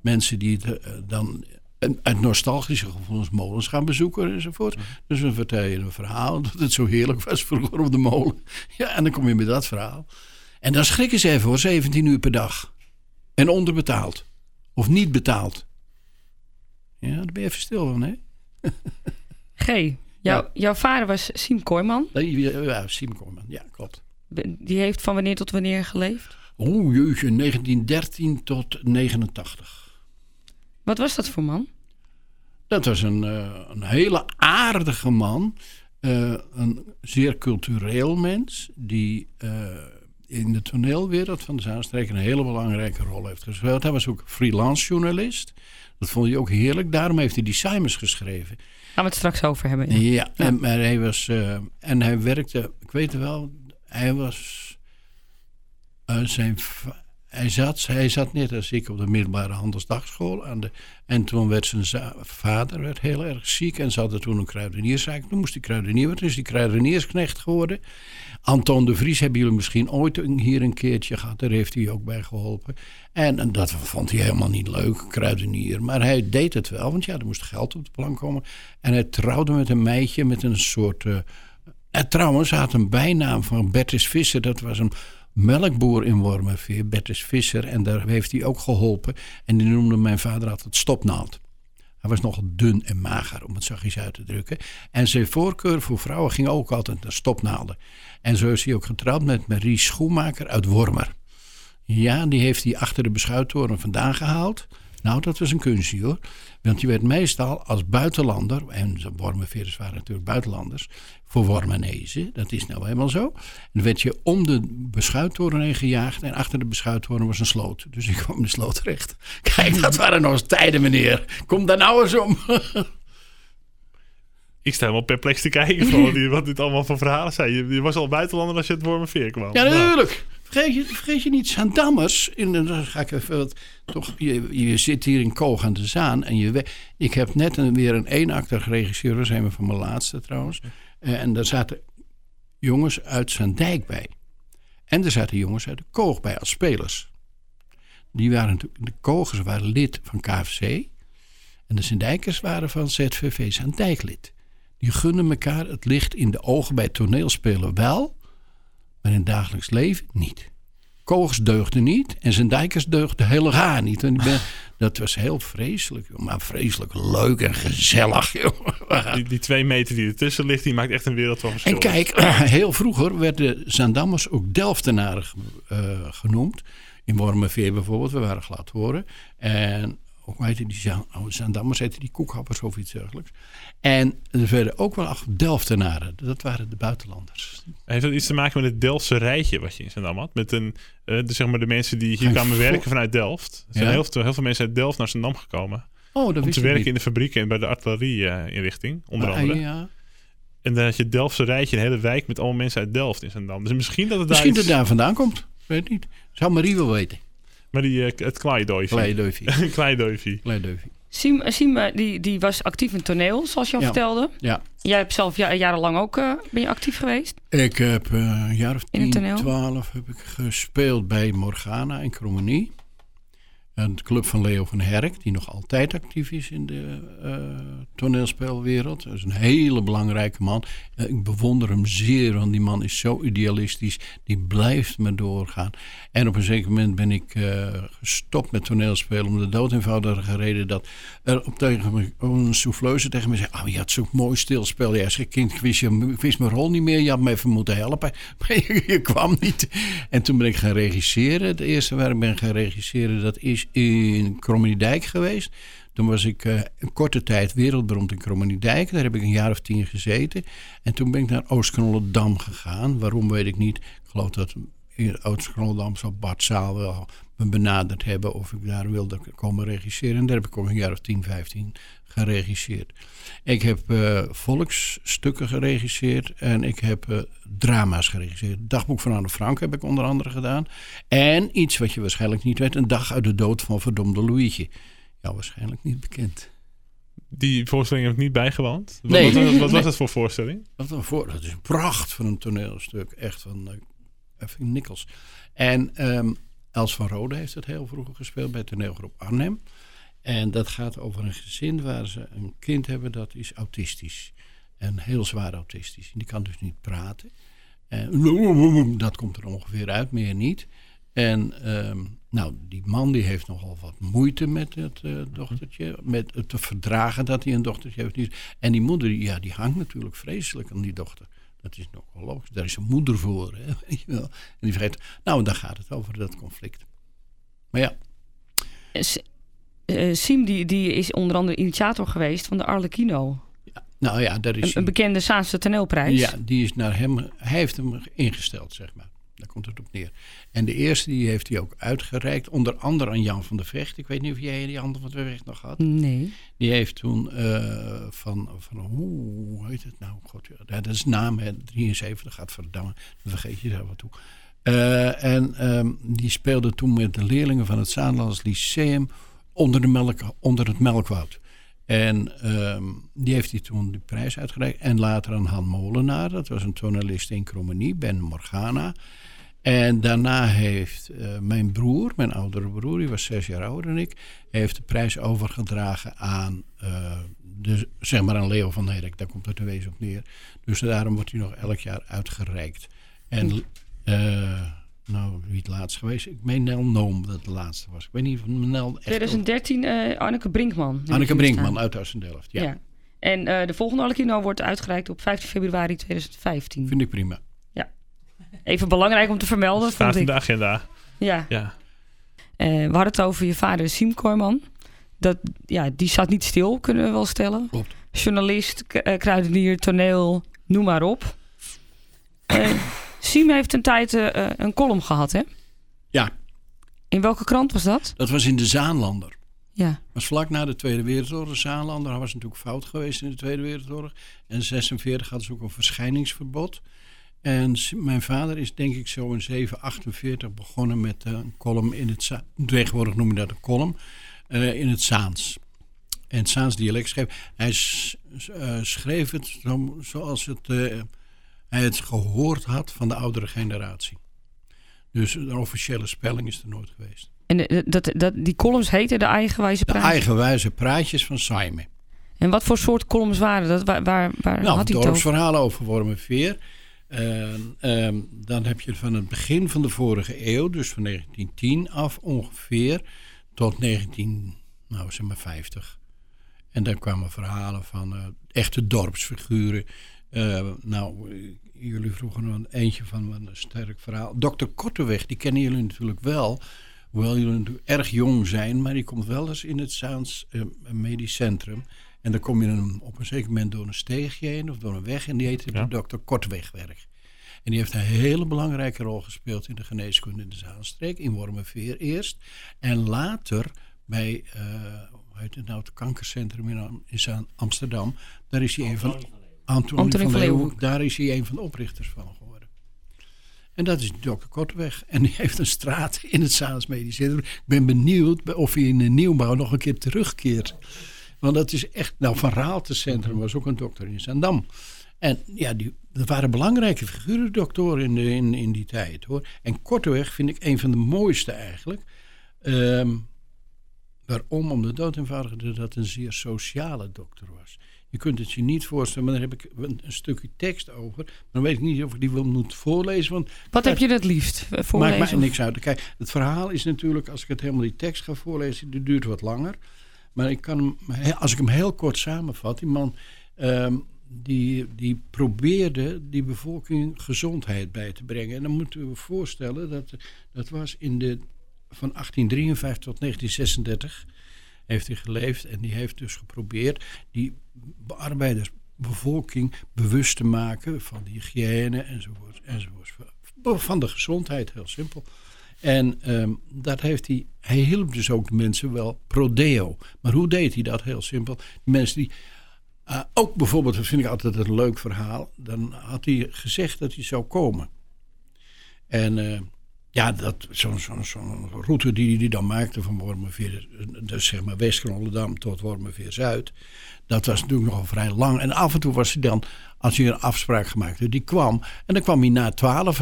mensen die het, eh, dan een- uit nostalgische gevoelens molens gaan bezoeken enzovoort. Dus dan vertel je een verhaal dat het zo heerlijk was vroeger op de molen. *laughs* Ja, en dan kom je met dat verhaal. En dan schrikken ze even hoor, 17 uur per dag. En onderbetaald. Of niet betaald. Ja, daar ben je even stil van, hè? G. Jouw, Ja. jouw vader was Siem Kooijman. Ja, Simon Korman, ja, klopt. Die heeft van wanneer tot wanneer geleefd? Oeh, jeetje, 1913 tot 89. Wat was dat voor man? Dat was een, eh, een hele aardige man. Eh, een zeer cultureel mens. Die eh, in de toneelwereld van de Zaanstreek een hele belangrijke rol heeft gespeeld. Hij was ook freelance journalist. Dat vond hij ook heerlijk. Daarom heeft hij die Simons geschreven. Gaan we het straks over hebben. ja. Ja, En, maar hij was... eh, en hij werkte... Ik weet het wel. Hij was... eh, zijn... Hij zat, hij zat net als ik op de middelbare handelsdagschool. Aan de, en toen werd zijn vader heel erg ziek. En ze hadden toen een kruidenierszaak. Toen moest die kruidenier worden. Dus die kruideniersknecht geworden. Anton de Vries hebben jullie misschien ooit hier een keertje gehad. Daar heeft hij ook bij geholpen. En, dat vond hij helemaal niet leuk, kruidenier. Maar hij deed het wel, want ja, er moest geld op de plank komen. En hij trouwde met een meisje met een soort... en trouwens, hij had een bijnaam van Bertus Visser. Dat was een melkboer in Wormerveer, Bertus Visser. En daar heeft hij ook geholpen. En die noemde mijn vader altijd stopnaald. Hij was nogal dun en mager, om het zachtjes uit te drukken. En zijn voorkeur voor vrouwen ging ook altijd naar stopnaalden. En zo is hij ook getrouwd met Marie Schoenmaker uit Wormer. Ja, die heeft hij achter de beschuittoren vandaan gehaald. Nou, dat was een kunstje hoor. Want je werd meestal als buitenlander, en Wormenveerders waren natuurlijk buitenlanders, voor Wormenezen, dat is nou helemaal zo. En dan werd je om de beschuittoren heen gejaagd en achter de beschuittoren was een sloot. Dus ik kwam in de sloot terecht. *laughs* Kijk, dat waren nog eens tijden meneer. Kom daar nou eens om. *laughs* Ik sta helemaal perplex te kijken van wat, die- wat dit allemaal voor verhalen zijn. Je, was al buitenlander als je het Wormerveer kwam. Ja, Nou, natuurlijk. Vergeet je, vergeet je niet, Zaandammers. In, dan ga ik even wat, toch, je, je zit hier in Koog aan de Zaan. En je, we- ik heb net een, weer een eenakter geregisseerd. Dat is een van mijn laatste trouwens. Eh, en daar zaten jongens uit Zaandijk bij. En er zaten jongens uit de Koog bij als spelers. Die waren de Kogers waren lid van KFC. En de Zaandijkers waren van ZVV Zaandijk lid. Die gunnen elkaar het licht in de ogen bij toneelspelen wel maar in het dagelijks leven niet. Kogers deugde niet en zijn dijkers deugde helemaal niet. En ik ben, *laughs* dat was heel vreselijk, joh, maar vreselijk leuk en gezellig. Joh. *laughs* Die, die twee meter die ertussen ligt, die maakt echt een wereld van verschil. En kijk, *clears throat* heel vroeger werden Zaandammers ook Delftenaren eh, genoemd. In Wormerveer bijvoorbeeld, we waren glad horen. En hoe heette die Zaan, oh, Zaandammers, heette die koekhappers of iets dergelijks. En er werden ook wel acht Delftenaren, dat waren de buitenlanders. Heeft dat iets te maken met het Delftse rijtje wat je in Zandam had? Met een, eh, de, zeg maar de mensen die hier kwamen werken vanuit Delft. Er zijn Ja. heel, veel, heel veel mensen uit Delft naar Zandam gekomen. Oh, dat om te werken niet. in de fabrieken en bij de artillerie-inrichting, onder Ah, andere. ja. En dan had je het Delftse rijtje, een hele wijk met allemaal mensen uit Delft in Zandam. Dus misschien dat het Misschien daar dat iets... daar vandaan komt. Ik weet niet. Zou Marie wel weten. Maar die, eh, het Kleidoivie. Kleidoivie. *laughs* Kleideuvie. Siem, Siem eh, die, die was actief in toneel, zoals je al Ja. vertelde. Ja. Jij hebt zelf ja- jarenlang ook eh, ben je actief geweest. Ik heb eh, een jaar of In het 10, toneel? 12 heb ik gespeeld bij Morgana in Cromenie. Een club van Leo van Herk, die nog altijd actief is in de eh, toneelspeelwereld. Dat is een hele belangrijke man. Eh, ik bewonder hem zeer, want die man is zo idealistisch. Die blijft me doorgaan. En op een zeker moment ben ik eh, gestopt met toneelspelen om de dood eenvoudige reden dat er op tegen me, een souffleuse tegen me zei: Oh, je had zo'n mooi stilspel. Ja, als kind, ik wist, je, wist mijn rol niet meer. Je had me even moeten helpen. *laughs* Maar je, je kwam niet. En toen ben ik gaan regisseren. Het eerste waar ik ben gaan regisseren, dat is in Krommeniedijk geweest. Toen was ik eh, een korte tijd wereldberoemd in Krommeniedijk. Daar heb ik een jaar of tien gezeten. En toen ben ik naar Oost-Knollendam gegaan. Waarom weet ik niet. Ik geloof dat in Oost-Knollendam zou Bart Zaal wel me benaderd hebben of ik daar wilde komen regisseren. En daar heb ik ook een jaar of 10, 15 geregisseerd. Ik heb eh, volksstukken geregisseerd en ik heb eh, drama's geregisseerd. Dagboek van Anne Frank heb ik onder andere gedaan. En iets wat je waarschijnlijk niet weet, een dag uit de dood van verdomde Louietje. Ja, waarschijnlijk niet bekend. Die voorstelling heb ik niet bijgewoond. Wat- Nee. Wat, wat, wat was dat voor voorstelling? Dat, een voor, dat is een pracht van een toneelstuk. Echt van uh, even Nikkels. En ehm, Els van Rode heeft het heel vroeger gespeeld bij toneelgroep Arnhem. En dat gaat over een gezin waar ze een kind hebben dat is autistisch. En heel zwaar autistisch. Die kan dus niet praten. En *laughs* dat komt er ongeveer uit, meer niet. En ehm, nou, die man die heeft nogal wat moeite met het eh, dochtertje. Met het te verdragen dat hij een dochtertje heeft. En die moeder, ja, die hangt natuurlijk vreselijk aan die dochter. Dat is nog wel logisch. Daar is een moeder voor. Hè, *laughs* weet je wel. En die vergeet. Nou, daar gaat het over, dat conflict. Maar ja, S- eh, Siem die, die is onder andere initiator geweest van de Arlecchino. nou ja, daar is Een, een bekende Saanse toneelprijs. Ja, die is naar hem, hij heeft hem ingesteld, zeg maar. Daar komt het op neer. En de eerste die heeft hij ook uitgereikt, onder andere aan Jan van der Vecht. Ik weet niet of jij die Jan van der Vecht nog had. Nee. Die heeft toen eh, van, van hoe heet het nou? God, ja, dat is naam, hè, 73, gaat verdammen. Dan vergeet je daar wat toe. Eh, en ehm, die speelde toen met de leerlingen van het Zaanlands Lyceum onder, de melk, onder het Melkwoud. En ehm, die heeft hij toen de prijs uitgereikt. En later aan Han Molenaar, dat was een tonalist in Cromenie, Ben Morgana. En daarna heeft eh, mijn broer, mijn oudere broer, die was zes jaar ouder dan ik, heeft de prijs overgedragen aan, eh, de, zeg maar aan Leo van Herk. Daar komt het in wezen op neer. Dus daarom wordt hij nog elk jaar uitgereikt. En nou, wie het laatst geweest? Ik meen Nel Noom dat de laatste was. Ik weet niet of Nel echt... 2013 eh Anneke Brinkman. Anneke Brinkman uit Assendelft, ja. Ja. En eh, de volgende Arlecchino wordt uitgereikt op 15 februari 2015. Vind ik prima. Even belangrijk om te vermelden, vond Staat in ik. de agenda. Ja. Ja. Eh, we hadden het over je vader Siem Kooijman. dat, ja, die zat niet stil, kunnen we wel stellen. Klopt. Journalist, kruidenier, toneel, noem maar op. Siem heeft een tijd eh, eh, een column gehad, hè? Ja, In welke krant was dat? dat was in de Zaanlander. Ja. was vlak na de Tweede Wereldoorlog. De Zaanlander was natuurlijk fout geweest in de Tweede Wereldoorlog. En in 46 hadden ze ook een verschijningsverbod. En mijn vader is denk ik zo in 748 begonnen met eh, een column in het Za- Tegenwoordig noem je dat een column. in het Zaans. En het Zaans dialect schreef. Hij schreef het zo- zoals het, hij het gehoord had van de oudere generatie. Dus een officiële spelling is er nooit geweest. En eh, dat, dat, die columns heten de eigenwijze De praatjes. eigenwijze praatjes van Simon. En wat voor soort columns waren dat? Waar, waar, waar Nou, had hij dorpsverhalen over Wormerveer. Ehm, dan heb je van het begin van de vorige eeuw, dus van 1910 af ongeveer, tot 19, nou zeg maar 50. En dan kwamen verhalen van eh, echte dorpsfiguren. Eh, nou, eh, jullie vroegen een eentje van een sterk verhaal. Dokter Korteweg, die kennen jullie natuurlijk wel. Hoewel jullie natuurlijk erg jong zijn, maar die komt wel eens in het Zaans eh, Medisch Centrum. En dan kom je een, op een zeker moment door een steegje heen of door een weg. En die heet Ja. de dokter Kortwegwerk. En die heeft een hele belangrijke rol gespeeld in de geneeskunde in de Zaanstreek. In Wormerveer eerst. En later bij, eh hoe heet het nou, het kankercentrum in, in Amsterdam. Daar is hij een van... Antonie, Antonie van Leeuwenhoek. Daar is hij een van de oprichters van geworden. En dat is dokter Korteweg. En die *laughs* heeft een straat in het Zaans Medisch Centrum. Ik ben benieuwd of hij in de nieuwbouw nog een keer terugkeert. Want dat is echt... Nou, Van Raaltencentrum was ook een dokter in Zandam. En ja, die, dat waren belangrijke figuren, doktoren in, de, in, in die tijd hoor. En Korteweg vind ik een van de mooiste eigenlijk. Ehm, waarom? Om de dood eenvoudig dat een zeer sociale dokter was. Je kunt het je niet voorstellen, maar daar heb ik een, een stukje tekst over. Maar dan weet ik niet of ik die wil moet voorlezen. Want Wat heb je het liefst eh, Maakt voorlezen? mij niks uit. Kijk, het verhaal is natuurlijk, als ik het helemaal die tekst ga voorlezen, die duurt wat langer. Maar ik kan hem, he- als ik hem heel kort samenvat, die man ehm, die, die probeerde die bevolking gezondheid bij te brengen. En dan moeten we voorstellen dat dat was in de, van 1853 tot 1936 heeft hij geleefd. En die heeft dus geprobeerd die arbeidersbevolking bewust te maken van de hygiëne enzovoort. enzovoort. Van de gezondheid, heel simpel. En ehm, dat heeft hij, hij hielp dus ook de mensen wel prodeo. Maar hoe deed hij dat? Heel simpel. De mensen die, eh, ook bijvoorbeeld, dat vind ik altijd een leuk verhaal. Dan had hij gezegd dat hij zou komen. En eh, ja, dat, zo'n route die hij dan maakte van Wormerveer, dus zeg maar West-Groningen tot Wormerveer Zuid. Dat was natuurlijk nogal vrij lang. En af en toe was hij dan, als hij een afspraak gemaakt had, die kwam. En dan kwam hij na twaalf.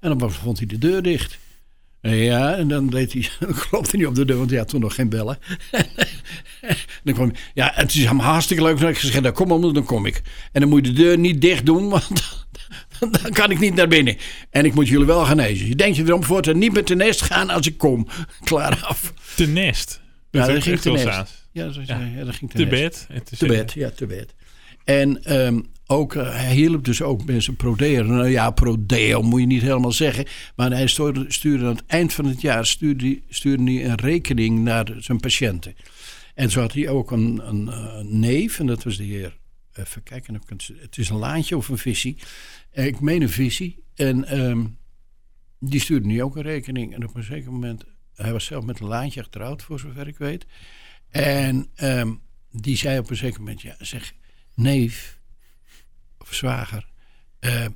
En dan vond hij de deur dicht. Ja, en dan deed hij, *laughs* dan klopte hij op de deur, want hij had toen nog geen bellen. *laughs* dan kwam ja, het is hem hartstikke leuk. Heb ik gezegd, kom dan kom ik. En dan moet je de deur niet dicht doen, want *laughs* dan kan ik niet naar binnen. En ik moet jullie wel genezen. Je denkt je erom voor te niet met de nest gaan als ik kom. *laughs* Klaar af. Te nest. Ja, dat ging te nest. Ja, zo, Ja. ja. dat ging te Te nest. bed. Te bed, ja, te bed. En ehm, ook, eh, hij hielp dus ook mensen prodeo. Nou ja, prodeo moet je niet helemaal zeggen. Maar hij stuurde, stuurde aan het eind van het jaar stuurde, hij- stuurde hij een rekening naar zijn patiënten. En zo had hij ook een, een, eh, neef, en dat was de heer. Even kijken, het- is een laantje of een visie. Eh, Ik meen een visie. En ehm, die stuurde nu ook een rekening. En op een zeker moment, hij was zelf met een laantje getrouwd, voor zover ik weet. En ehm, die zei op een zeker moment: Ja, zeg, neef of zwager, eh,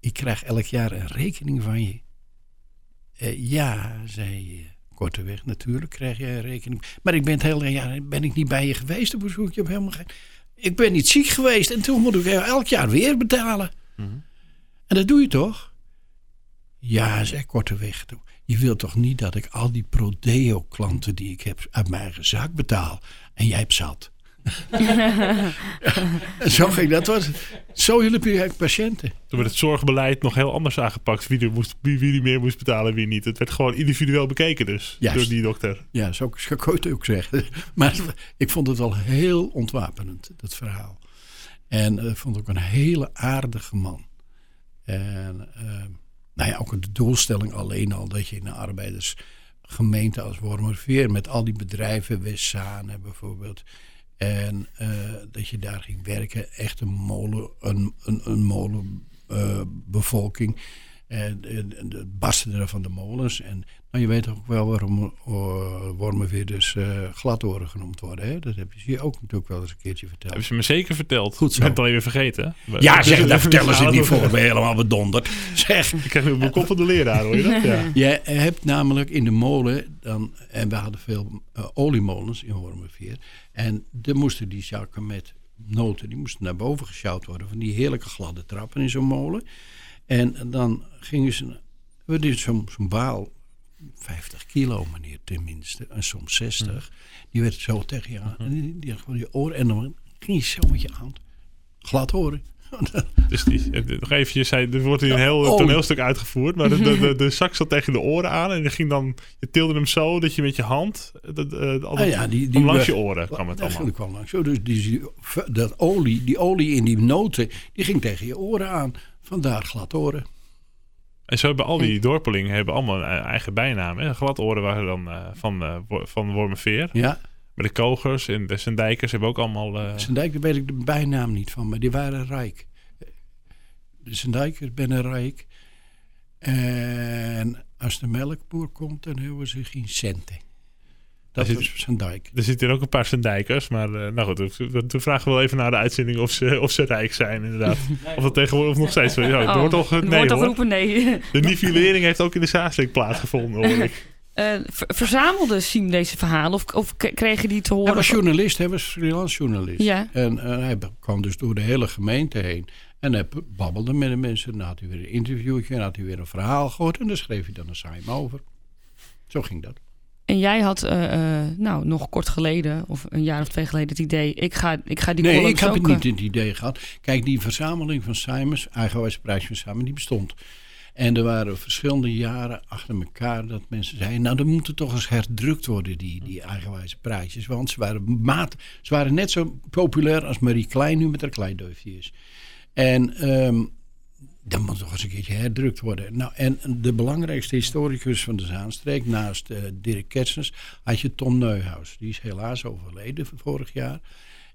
ik krijg elk jaar een rekening van je. Eh, ja, zei eh, Korteweg, natuurlijk krijg jij een rekening. Maar ik ben het hele jaar ben ik niet bij je geweest op bezoek. Ik heb helemaal geen. Ik ben niet ziek geweest en toen moet ik elk jaar weer betalen. En dat doe je toch? Ja, zei Korteweg. Je wilt toch niet dat ik al die Prodeo-klanten die ik heb uit mijn eigen zak betaal. En jij hebt zat. En *laughs* zo ging dat. Was, zo hielp je patiënten. Toen werd het zorgbeleid nog heel anders aangepakt. Wie er, moest, wie, wie er meer moest betalen en wie niet. Het werd gewoon individueel bekeken dus. Juist. Door die dokter. Ja, zo zou ik het ook zeggen. *laughs* Maar ik vond het wel heel ontwapenend, dat verhaal. En ik vond ook een hele aardige man. En eh, nou ja, ook de doelstelling alleen al dat je in een arbeidersgemeenschap gemeente als Wormerveer met al die bedrijven, Westzaan bijvoorbeeld. En eh, dat je daar ging werken, echt een molen, een, een, molenbevolking. En de barsten van de molens. En nou, je weet ook wel waarom uh, wormen weer dus uh, gladoren genoemd worden. Hè? Dat heb je hier ook natuurlijk wel eens een keertje verteld. Hebben ze me zeker verteld. Goed zo. Ik ben het al even vergeten. Ja, zeg, daar vertellen ze het niet voor. Ik ben helemaal bedonderd. Zeg. *laughs* Ik krijg nu mijn kop van de leraar, hoor je dat? Ja. *laughs* Je hebt namelijk in de molen, dan, en we hadden veel uh, oliemolens in Wormerveer. En dan moesten die zakken met noten, die moesten naar boven gesjouwd worden. Van die heerlijke gladde trappen in zo'n molen. En dan gingen ze, we deden zo'n zo baal, 50 kilo meneer tenminste, en soms 60. Die werd zo tegen je aan, en die, die je oren, en dan ging je zo met je aan, glad horen. *laughs* Dus die, nog even, je zei, er wordt hier een heel Oh. toneelstuk uitgevoerd, maar de, de, de, de *laughs* zak zat tegen de oren aan en je ging dan, je tilde hem zo dat je met je hand, dat, uh, altijd, Ah ja, die- die langs we- je oren kwam het Dat allemaal. kwam langs. Zo, dus die, dat olie, die olie in die noten, die ging tegen je oren aan. Vandaar glad oren. En zo hebben al die dorpelingen hebben allemaal een eh, eigen bijnaam. Hè? Gladoren waren dan eh, van, Wor- van Wormerveer. Ja, Maar de Kogers en de Sendijkers hebben ook allemaal... Sendijk, daar weet ik de bijnaam niet van, maar die waren rijk. De Sendijkers ben rijk. En als de melkboer komt, dan hebben ze geen centen. Dat Daar is Sendijk. er zitten hier ook een paar Sendijkers. Maar eh, nou goed, toen- toen vragen we wel even naar de uitzending of ze, of ze rijk zijn inderdaad. *laughs* Of dat tegenwoordig nog steeds zo is. Ja, Oh, wordt toch, nee wordt al hoor. geroepen nee. *laughs* De nivellering heeft ook in de Zaanstreek plaatsgevonden hoor ik. *laughs* Eh, ver- verzamelde Siem deze verhalen of, of kregen die te horen? Hij was journalist, hij was freelance journalist. Ja. En eh, hij kwam dus door de hele gemeente heen. En hij babbelde met de mensen. Dan had hij weer een interviewtje. En had hij weer een verhaal gehoord. En daar schreef hij dan een saim over. Zo ging dat. En jij had eh, eh, nou, nog kort geleden, of een jaar of twee geleden, het idee... ik ga, ik ga die nee, columns ik heb niet het idee gehad. Kijk, die verzameling van Simons, eigenwijze prijs van Simon, die bestond. En er waren verschillende jaren achter elkaar dat mensen zeiden... nou, dan moet er toch eens herdrukt worden, die, die eigenwijze prijsjes. Want ze waren, maat, ze waren net zo populair als Marie Klein nu met haar kleiduifje is. En ehm dan moet toch eens een keertje herdrukt worden. Nou, en de belangrijkste historicus van de Zaanstreek, naast eh, Dirk Kerstens, had je Tom Neuhaus. Die is helaas overleden vorig jaar.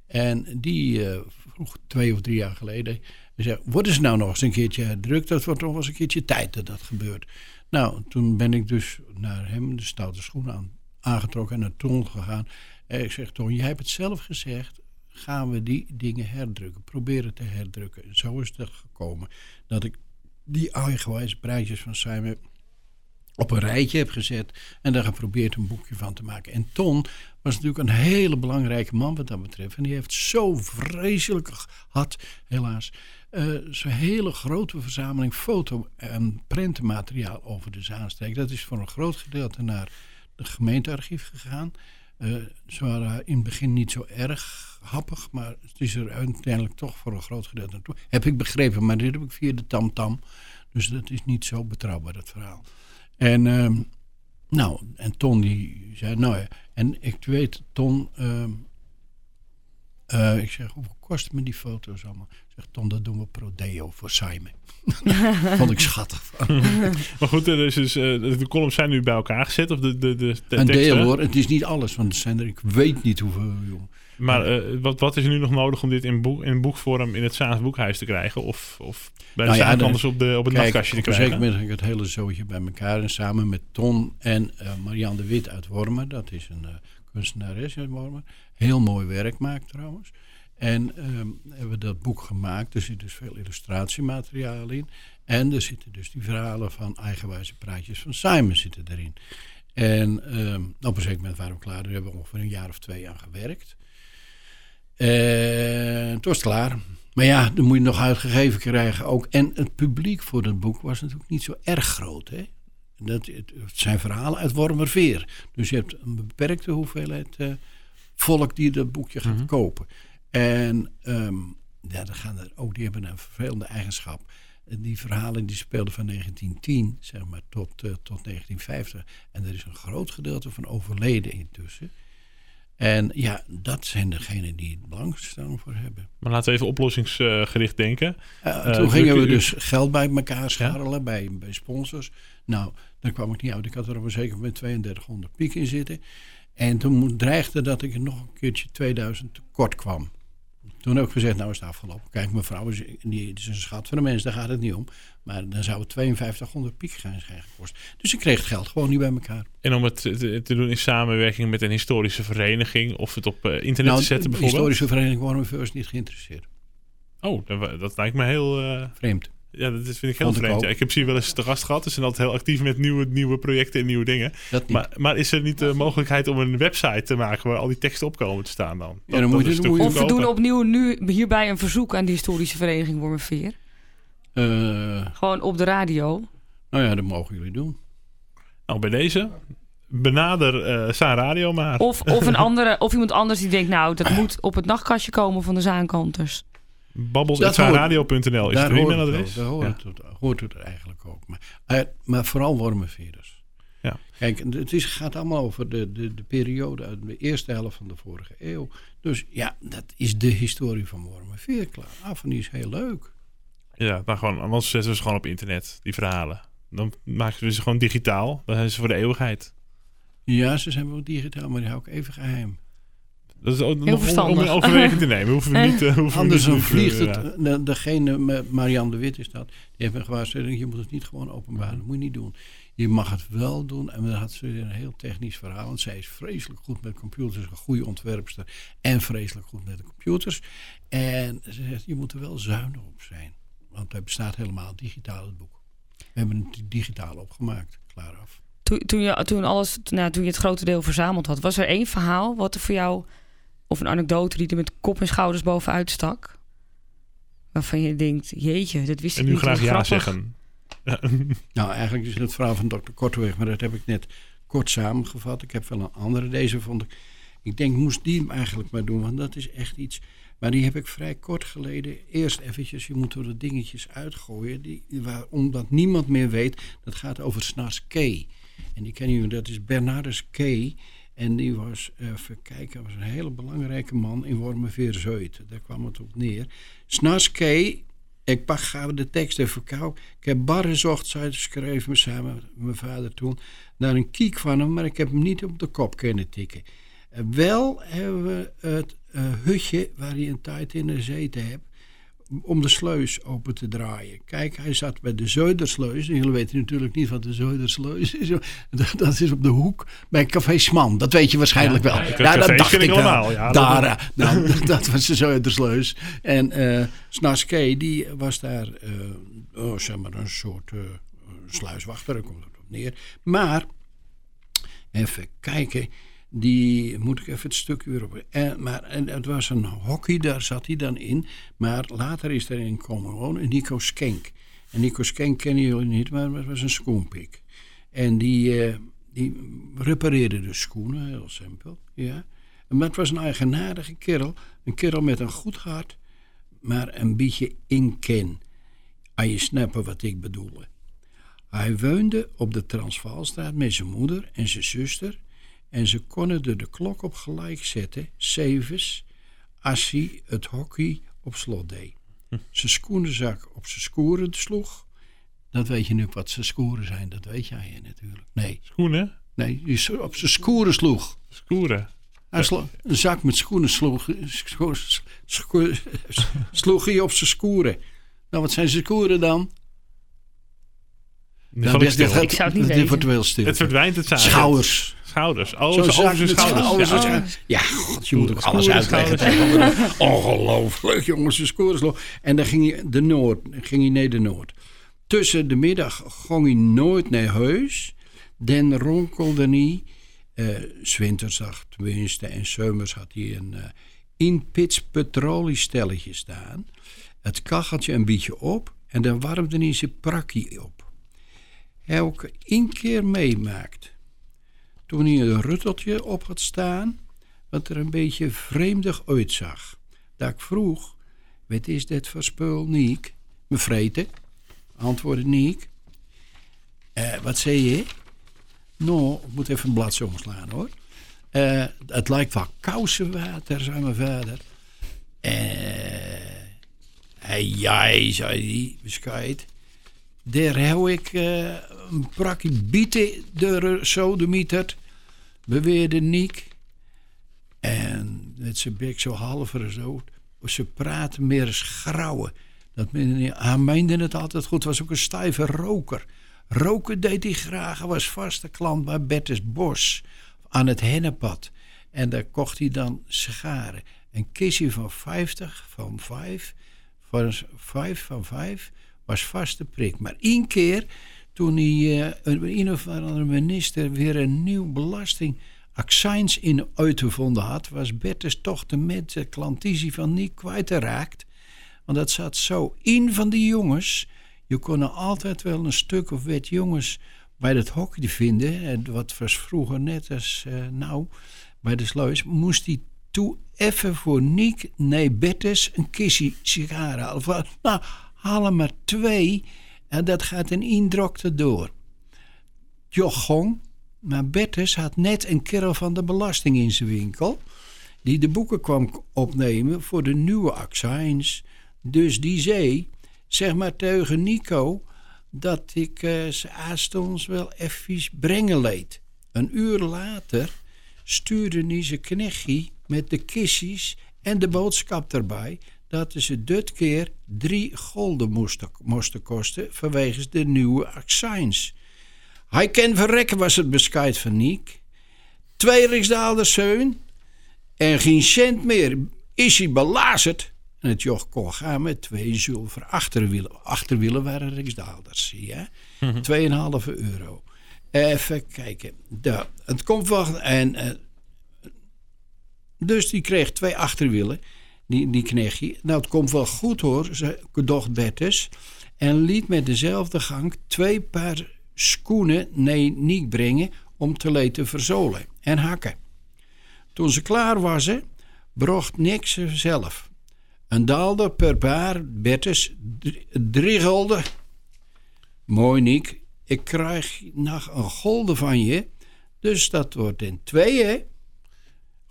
En die eh, vroeg twee of drie jaar geleden, zei, worden ze nou nog eens een keertje herdrukt? Dat wordt nog wel eens een keertje tijd dat dat gebeurt. Nou, toen ben ik dus naar hem de stoute schoenen aan, aangetrokken en naar Ton gegaan. En ik zeg, Ton, jij hebt het zelf gezegd, gaan we die dingen herdrukken. Proberen te herdrukken. En zo is het gekomen dat ik die eigenwijze prijsjes van Simon op een rijtje heb gezet en daar geprobeerd een boekje van te maken. En Ton was natuurlijk een hele belangrijke man wat dat betreft. En die heeft zo vreselijk gehad, helaas, eh, zo'n hele grote verzameling foto- en prentenmateriaal over de Zaanstreek. Dat is voor een groot gedeelte naar het gemeentearchief gegaan. Eh, ze waren in het begin niet zo erg happig, maar het is er uiteindelijk toch voor een groot gedeelte naartoe. Heb ik begrepen, maar dit heb ik via de tamtam. Dus dat is niet zo betrouwbaar, dat verhaal. En, ehm, nou, en Ton die zei, nou ja, en ik weet, Ton, ehm, eh, ik zeg, hoeveel kosten me die foto's allemaal? Ik zeg, Ton, dat doen we pro deo voor Simon. *laughs* Vond ik schattig. *laughs* Maar goed, er is dus, eh, de columns zijn nu bij elkaar gezet. Of de, de, de, de Een deel hoor, het is niet alles, want er zijn er, ik weet niet hoeveel, jongen. Maar eh, wat, wat is er nu nog nodig om dit in, boek, in boekvorm in het Zaans boekhuis te krijgen? Of, of bij de Nou ja, op, de, op het nachtkastje te op een krijgen? zeker moment heb ik het hele zootje bij elkaar. En samen met Ton en eh Marianne de Wit uit Wormen. Dat is een eh, kunstenares uit Wormen. Heel mooi werk maakt trouwens. En ehm, hebben we dat boek gemaakt. Er zit dus veel illustratiemateriaal in. En er zitten dus die verhalen van eigenwijze praatjes van Simon zitten erin. En ehm, op een zeker moment waren we klaar. Daar hebben we ongeveer een jaar of twee aan gewerkt. En het was klaar. Maar ja, dan moet je nog uitgegeven krijgen ook. En het publiek voor dat boek was natuurlijk niet zo erg groot. Hè? Dat, het, het zijn verhalen uit Wormerveer. Dus je hebt een beperkte hoeveelheid eh, volk die dat boekje gaat kopen. En ehm, ja, dan gaan er ook, die hebben een vervelende eigenschap. En Die verhalen die speelden van 1910 zeg maar, tot, eh, tot 1950. En er is een groot gedeelte van overleden intussen. En ja, dat zijn degenen die het belangstelling voor hebben. Maar laten we even oplossingsgericht denken. Uh, Eh, toen gingen we u- dus geld bij elkaar scharrelen bij, bij sponsors. Nou, daar kwam ik niet uit. Ik had er op een zeker moment 3200 piek in zitten. En toen dreigde dat ik nog een keertje 2000 tekort kwam. Toen heb ik gezegd, nou is het afgelopen. Kijk, mijn vrouw is, die is een schat van de mens, daar gaat het niet om. Maar dan zou het 5200 piek gaan zijn gekost. Dus ik kreeg het geld gewoon niet bij elkaar. En om het te, te doen in samenwerking met een historische vereniging of het op eh, internet nou, te zetten de bijvoorbeeld. historische vereniging Wormenveur is niet geïnteresseerd. Oh, dat, dat lijkt me heel... eh, Vreemd. Ja, dat is- vind ik heel vreemd. Ja, ik heb ze hier wel eens te gast gehad. Ze zijn altijd heel actief met nieuwe, nieuwe projecten en nieuwe dingen. Dat niet. Maar, maar is er niet de mogelijkheid om een website te maken waar al die teksten op komen te staan dan? Ja, dan moet je- is dan een moet je- stuk Of we doen opnieuw nu hierbij een verzoek aan de historische vereniging Wormerveer. Eh, Gewoon op de radio. nou ja, dat mogen jullie doen. Nou, bij deze. Benader eh Saan Radio maar. Of, of, een *laughs* andere, of iemand anders die denkt, nou, dat moet op het nachtkastje komen van de zaankanters. Dat Babbels.saanradio.nl is het e-mailadres. daar hoort, Ja. het, hoort het eigenlijk ook. Maar, eh, maar vooral wormenveders. Ja. Kijk, het is, gaat allemaal over de, de, de periode uit de eerste helft van de vorige eeuw. Dus ja, dat is de historie van wormenveer. Klaar af en die is heel leuk. Ja, dan gewoon, anders zetten we ze gewoon op internet, die verhalen. Dan maken we ze gewoon digitaal. Dan zijn ze voor de eeuwigheid. Ja, ze zijn wel digitaal, maar die hou ik even geheim. Dat is ook nog om, om in overweging te nemen. *laughs* Hoeven we niet, eh, hoeven we Anders niet dan vliegt het. eh, de- Degene, met Marianne de Wit is dat. Die heeft me gewaarschuwd. Je moet het niet gewoon openbaren. Dat moet je niet doen. Je mag het wel doen. En dan had ze weer een heel technisch verhaal. Want zij is vreselijk goed met computers. Een goede ontwerpster. En vreselijk goed met de computers. En ze zegt, je moet er wel zuinig op zijn. Want het bestaat helemaal digitaal het boek. We hebben het digitaal opgemaakt. Klaar af. Toen, toen, je, toen, alles, nou, toen je het grote deel verzameld had, was er één verhaal wat er voor jou, of een anekdote die er met kop en schouders bovenuit stak? Waarvan je denkt, jeetje, dat wist En ik nu niet. graag wat ja grappig. zeggen. *laughs* Nou, eigenlijk is het het verhaal van dokter Korteweg, maar dat heb ik net kort samengevat. Ik heb wel een andere, deze vond ik. Ik denk, moest die hem eigenlijk maar doen, want dat is echt iets. Maar die heb ik vrij kort geleden. Eerst eventjes, je moet er de dingetjes uitgooien, die, waar, omdat niemand meer weet. Dat gaat over Snars Kay. En die kennen jullie, dat is Bernardus Kay. En die was, even kijken, was een hele belangrijke man in Wormerveer-Zuid. Daar kwam het op neer. Snars Kay, ik pak we de tekst even kou. Ik heb barre zocht uitgeschreven samen met mijn vader toen. Naar een kiek van hem, maar ik heb hem niet op de kop kunnen tikken. Wel hebben we het eh, hutje waar hij een tijd in gezeten heeft. Om de sluis open te draaien. Kijk, hij zat bij de Zuidersluis. En jullie weten natuurlijk niet wat de Zuidersluis is. *laughs* Dat, dat is op de hoek bij Café Sman. Dat weet je waarschijnlijk wel. ja, Ja, cafés dat dacht ik wel. ja, dat- Daar, eh, nou, *laughs* dat was de Zuidersluis. En eh Snaske, die was daar, eh, oh, zeg maar, een soort sluiswachter. Daar komt het op neer. Maar, even kijken. Die moet ik even het stukje weer op. Maar en het was een hockey, daar zat hij dan in. Maar later is er komen wonen Nico Skenk. En Nico Skenk kennen jullie niet, maar het was een schoenpik. En die, eh, die repareerde de schoenen, heel simpel. Ja. Maar het was een eigenaardige kerel. Een kerel met een goed hart, maar een beetje inken. Als je snapt wat ik bedoel. Hij woonde op de Transvaalstraat met zijn moeder en zijn zuster. En ze konden er de klok op gelijk zetten, zevens, als hij het hockey op slot deed. Zijn schoenenzak op zijn skoeren sloeg. Dat weet je nu wat zijn skoeren zijn, dat weet jij natuurlijk. Nee, Schoenen, nee, op zijn skoeren sloeg. skoeren. Hij slo- een zak met schoenen sloeg, scho- scho- *laughs* sloeg hij op zijn skoeren. Nou, wat zijn zijn skoeren dan? Val ik stil. Ik zou het niet dit weten. Het verdwijnt het zagen. Schouders. Schouders. Oh, zo over zijn schouders. schouders. Ja. Ja, ja god, je moet ook alles uitleggen. Ongelooflijk, jongens. De scores sloeg. En dan ging hij, de Noord, ging hij naar de Noord. Tussen de middag ging hij nooit naar huis. Dan ronkelde hij. eh Zwintersdag tenminste en zomers had hij een eh inpits petroliestelletje staan. Het kacheltje een beetje op en dan warmde hij zijn prakkie op. Ook één keer meemaakt toen hij een rutteltje op had staan, wat er een beetje vreemdig uitzag. Dat ik vroeg, wat is dit voor spul, Niek? Me vreten, antwoordde Niek. "Eh, wat zei je? Nou, ik moet even een bladzijde omslaan hoor. Eh, het lijkt wel kousenwater, zei mijn vader. Eh, hey, jij, zei hij, bescheid. Daar heb ik eh, een prakje bieten door sodemieterd, beweerde Niek. En met zijn bek zo halver zo. Ze praten meer eens grauwen. Dat hij meende het altijd goed. was ook een stijve roker. Roken deed hij graag. Hij was vaste klant bij Bertus Bos aan het Hennepad. En daar kocht hij dan sigaren. Een kistje van 50, van 5, van 5 van 5 was vaste prik. Maar één keer toen hij uh, een of andere minister weer een nieuw belasting accijns in uitgevonden had, was Bertus toch de met de klantizie van niet kwijtgeraakt. Want dat zat zo in van die jongens. Je kon er altijd wel een stuk of wat jongens bij dat hockey vinden. En wat was vroeger net als uh, nou bij de sluis. Moest hij toe even voor Niek, nee Bertus, een kistje sigaren. Nou, haal er maar twee en dat gaat in indrokte door. Jochong, maar Bertus had net een kerel van de belasting in zijn winkel. Die de boeken kwam opnemen voor de nieuwe accijns. Dus die zei, zeg maar tegen Nico, dat ik uh, ze aanstonds wel even brengen leed. Een uur later stuurde hij zijn knechtje met de kistjes en de boodschap erbij dat ze dit keer drie gulden moesten, moesten kosten vanwege de nieuwe accijns. Hij kan verrekken, was het bescheid van Niek. Twee riksdaalders zeun en geen cent meer. Is hij belazerd? En het joch kon gaan met twee zilver achterwielen. Achterwielen waren riksdaalders, zie je. Mm 2,5 euro. Even kijken. De, het komt wel... En, uh, dus die kreeg twee achterwielen die, die knechtje. Nou, het komt wel goed hoor, zei docht Bertus. En liet met dezelfde gang twee paar schoenen nee, niet brengen om te laten verzolen en hakken. Toen ze klaar waren, bracht niks zelf. Een daalde per paar, Bertus, drie gulden. Mooi, Niek. Ik krijg nog een gulden van je. Dus dat wordt in tweeën.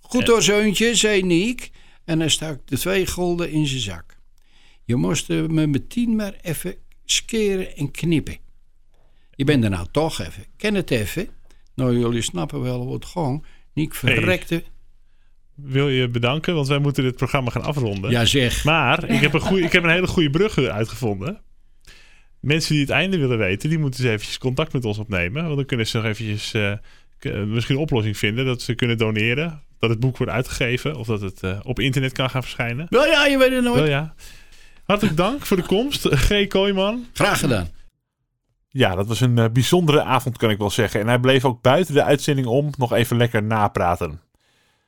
Goed hoor, zoontje, zei Niek. En hij stak de twee gulden in zijn zak. Je moest me meteen maar even skeren en knippen. Je bent er nou toch even. Ken het even. Nou, jullie snappen wel het gewoon. Niek verrekte. Wil je bedanken, want wij moeten dit programma gaan afronden. Ja, zeg. Maar ik heb een, goeie, ik heb een hele goede brug uitgevonden. Mensen die het einde willen weten, die moeten eens eventjes contact met ons opnemen. Want dan kunnen ze nog eventjes uh, misschien een oplossing vinden. Dat ze kunnen doneren dat het boek wordt uitgegeven of dat het uh, op internet kan gaan verschijnen. Wel ja, je weet het nooit. Wel ja. Hartelijk dank voor de komst, G. Kooijman. Graag gedaan. Ja, dat was een uh, bijzondere avond, kan ik wel zeggen. En hij bleef ook buiten de uitzending om nog even lekker napraten.